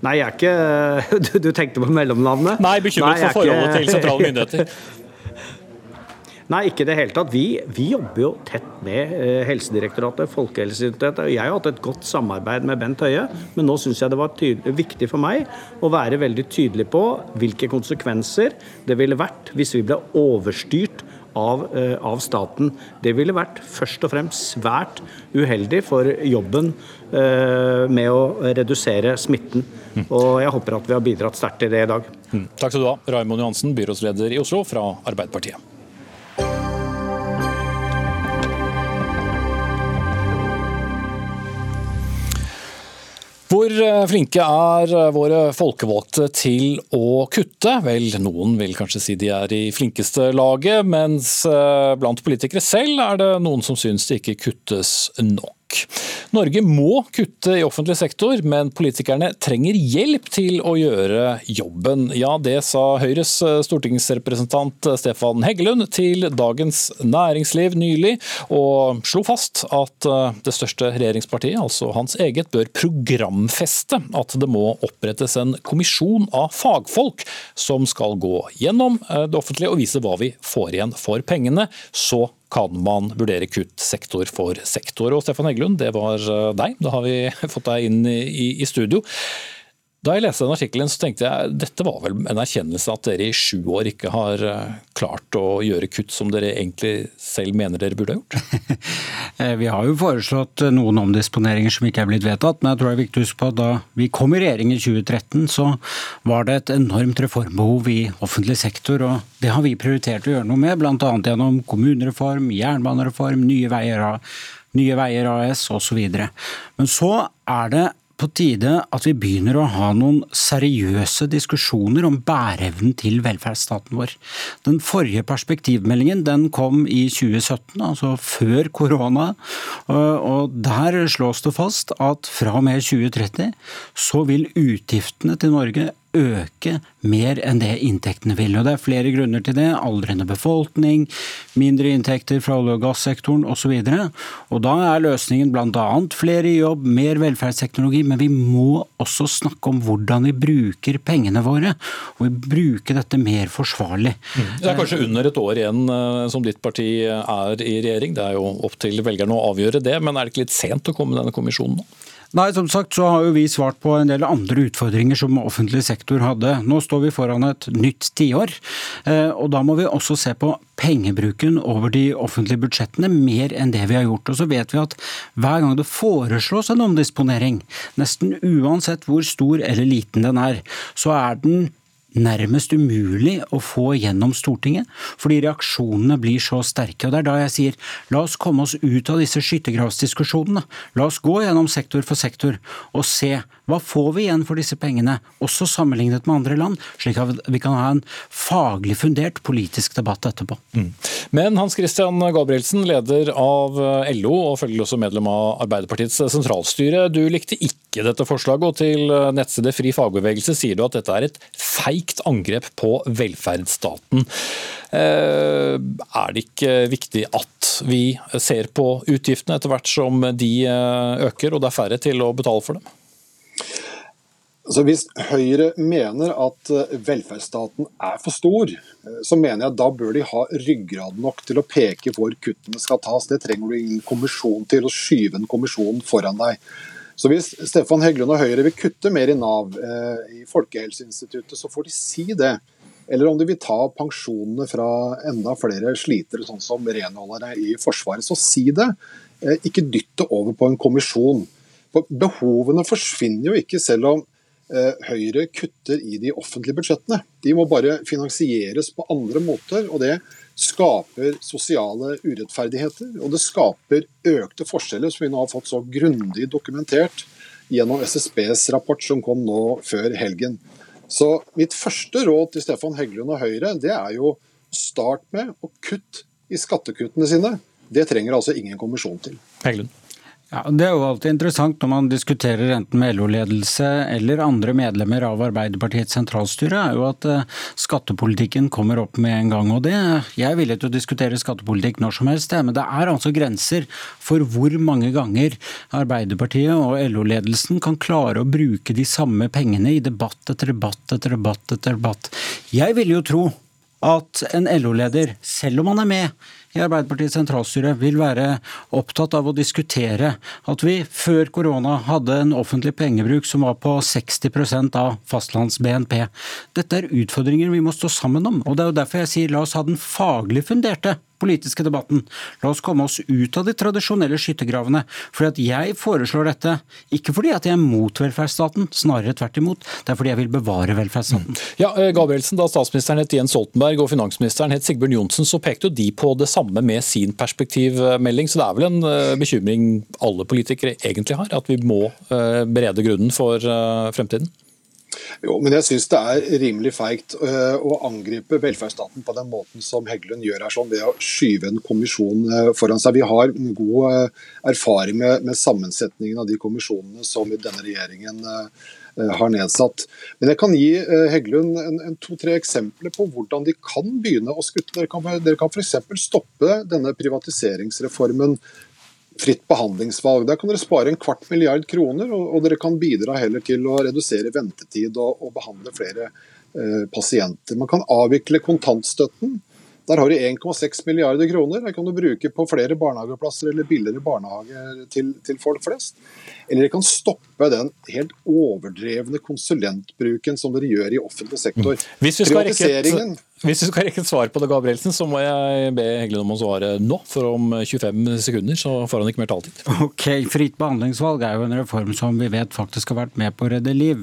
Nei, jeg er ikke Du tenkte på mellomnavnet? Nei, bekymret Nei, for forholdet ikke... til sentrale myndigheter. Nei, ikke i det hele tatt. Vi, vi, jobber jo tett med eh, Helsedirektoratet, Folkehelseinstituttet. Jeg har hatt et godt samarbeid med Bent Høie, men nå syns jeg det var tydelig, viktig for meg å være veldig tydelig på hvilke konsekvenser det ville vært hvis vi ble overstyrt av, eh, av, staten. Det ville vært først og fremst svært uheldig for jobben eh, med å redusere smitten. Og jeg håper at vi har bidratt sterkt til det i dag. Mm. Takk skal du ha, Raimond Johansen, byrådsleder i Oslo fra Arbeiderpartiet. Flinke er eh, våre folkevalgte til å kutte? Vel, noen vil kanskje si de er i flinkeste laget, mens eh, blant politikere selv er det noen som syns det ikke kuttes nok. Norge må kutte i offentlig sektor, men politikerne trenger hjelp til å gjøre jobben. Ja, det sa Høyres stortingsrepresentant Stefan Heggelund til Dagens Næringsliv nylig, og slo fast at det største regjeringspartiet, altså hans eget, bør programfeste at det må opprettes en kommisjon av fagfolk som skal gå gjennom det offentlige og vise hva vi får igjen for pengene. Så kan man vurdere kutt sektor for sektor. Og Stefan Heggelund, det var eh, deg. Da har vi fått deg inn i, i studio. Da jeg leste den artikkelen, så tenkte jeg dette var vel en erkjennelse at dere i sju år ikke har eh, klart å gjøre kutt som dere egentlig selv mener dere burde ha gjort? Eh, vi har jo foreslått noen omdisponeringer som ikke er blitt vedtatt, men jeg tror det er viktig å huske på at da vi kom i regjering i 2013, så var det et enormt reformbehov i offentlig sektor, og det har vi prioritert å gjøre noe med, bl.a. gjennom kommunereform, jernbanereform, Nye Veier, Nye Veier AS osv. Men så er det på tide at vi begynner å ha noen seriøse diskusjoner om bæreevnen til velferdsstaten vår. Den forrige perspektivmeldingen den kom i 2017, altså før korona. og Der slås det fast at fra og med 2030 så vil utgiftene til Norge øke mer enn det inntektene vil. Og Det er flere grunner til det. Aldrende befolkning, mindre inntekter fra olje- og gassektoren osv. Da er løsningen bl.a. flere i jobb, mer velferdsteknologi, men vi må også snakke om hvordan vi bruker pengene våre. Og vi bruker dette mer forsvarlig. Mm. Det er kanskje under et år igjen eh, som ditt parti er i regjering. Det er jo opp til velgerne å avgjøre det, men er det ikke litt sent å komme med denne kommisjonen nå? Nei, som sagt så har jo vi svart på en del andre utfordringer som offentlig sektor hadde. Nå står vi foran et nytt tiår, eh, og da må vi også se på pengebruken over de offentlige budsjettene mer enn det vi har gjort. Og så vet vi at hver gang det foreslås en omdisponering, nesten uansett hvor stor eller liten den er, så er den nærmest umulig å få gjennom Stortinget, fordi reaksjonene blir så sterke. og Det er da jeg sier la oss komme oss ut av disse skyttergravsdiskusjonene. La oss gå gjennom sektor for sektor og se hva får vi igjen for disse pengene, også sammenlignet med andre land, slik at vi kan ha en faglig fundert politisk debatt etterpå. Mm. Men Hans Christian Gabrielsen, leder av LO og følgelig også medlem av Arbeiderpartiets sentralstyre. Du likte ikke dette forslaget, og til nettstedet Fri fagbevegelse sier du at dette er et feigt angrep på velferdsstaten. Eh, er det ikke viktig at vi ser på utgiftene etter hvert som de eh, øker, og det er færre til å betale for dem? Altså hvis Høyre mener at eh, velferdsstaten er for stor, så mener jeg at da bør de ha ryggrad nok til å peke hvor kuttene skal tas. Det trenger du ingen kommisjon til, å skyve en kommisjon foran deg. Så Hvis Stefan Heggelund og Høyre vil kutte mer i Nav, eh, i Folkehelseinstituttet, så får de si det. Eller om de vil ta pensjonene fra enda flere slitere, sånn som renholdere i Forsvaret, så si det. Ikke dytt det over på en kommisjon. For Behovene forsvinner jo ikke selv om Eh, Høyre kutter i de offentlige budsjettene. De må bare finansieres på andre måter. og Det skaper sosiale urettferdigheter, og det skaper økte forskjeller, som vi nå har fått så grundig dokumentert gjennom SSBs rapport som kom nå før helgen. Så mitt første råd til Stefan Heggelund og Høyre, det er jo start med å kutte i skattekuttene sine. Det trenger altså ingen kommisjon til. Heggelund. Ja, Det er jo alltid interessant når man diskuterer enten med LO-ledelse eller andre medlemmer av Arbeiderpartiets sentralstyre, er jo at eh, skattepolitikken kommer opp med en gang. og det, Jeg er villig til å diskutere skattepolitikk når som helst, men det er altså grenser for hvor mange ganger Arbeiderpartiet og LO-ledelsen kan klare å bruke de samme pengene i debatt etter debatt etter debatt etter debatt. Jeg ville jo tro at en LO-leder, selv om han er med i Arbeiderpartiets sentralstyre vil være opptatt av å diskutere at vi før korona hadde en offentlig pengebruk som var på 60% av fastlands-BNP. Dette er utfordringer vi må stå sammen om. og Det er jo derfor jeg sier la oss ha den faglig funderte politiske debatten. La oss komme oss ut av de tradisjonelle skyttergravene. For jeg foreslår dette, ikke fordi at jeg er mot velferdsstaten, snarere tvert imot. Det er fordi jeg vil bevare velferdsstaten. Ja, eh, Gabrielsen, Da statsministeren het Jens Stoltenberg og finansministeren het Sigbjørn Johnsen, så pekte jo de på det samme med sin perspektivmelding. Så det er vel en eh, bekymring alle politikere egentlig har, at vi må eh, berede grunnen for fremtiden? Jo, men jeg syns det er rimelig feigt uh, å angripe velferdsstaten på den måten som Heggelund gjør her, sånn ved å skyve en kommisjon uh, foran seg. Vi har god uh, erfaring med, med, sammensetningen av de kommisjonene som denne regjeringen har nedsatt. Men jeg kan gi Heggelund to-tre eksempler på hvordan de kan begynne å skutte. Dere kan, dere kan f.eks. stoppe denne privatiseringsreformen fritt behandlingsvalg. Der kan dere spare en kvart milliard kroner, og, og dere kan bidra heller til å redusere ventetid og, og behandle flere eh, pasienter. Man kan avvikle kontantstøtten. Der har du 1,6 milliarder kroner. Der kan du bruke på flere barnehageplasser eller billigere barnehager til, til folk flest. Eller dere kan stoppe den helt overdrevne konsulentbruken som dere gjør i offentlig sektor. Hvis vi skal rekke hvis du skal rekke et svar på det, Gabrielsen, så må jeg be Heggelund om å svare nå. For om 25 sekunder så får han ikke mer taletid. Ok, Fritt behandlingsvalg er jo en reform som vi vet faktisk har vært med på å redde liv.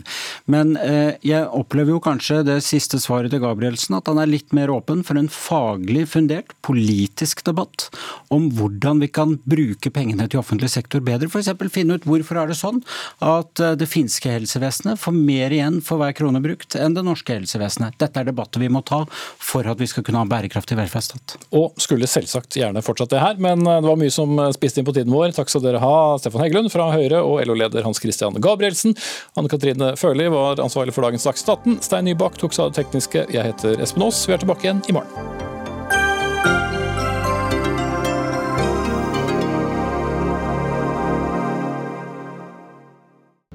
Men eh, jeg opplever jo kanskje det siste svaret til Gabrielsen, at han er litt mer åpen for en faglig fundert politisk debatt om hvordan vi kan bruke pengene til offentlig sektor bedre. F.eks. finne ut hvorfor er det sånn at eh, det finske helsevesenet får mer igjen for hver krone brukt enn det norske helsevesenet. Dette er debatter vi må ta for at vi skal kunne ha bærekraftig velferdsstat. Og skulle selvsagt gjerne fortsatt det her, men eh, det var mye som eh, spiste inn på tiden vår. Takk skal dere ha, Stefan Heggelund fra Høyre og LO-leder Hans Christian Gabrielsen. Anne Katrine Førli var ansvarlig for dagens Dagsnytt 18. Stein Nybakk tok seg av det tekniske. Jeg heter Espen Aas. Vi er tilbake igjen i morgen.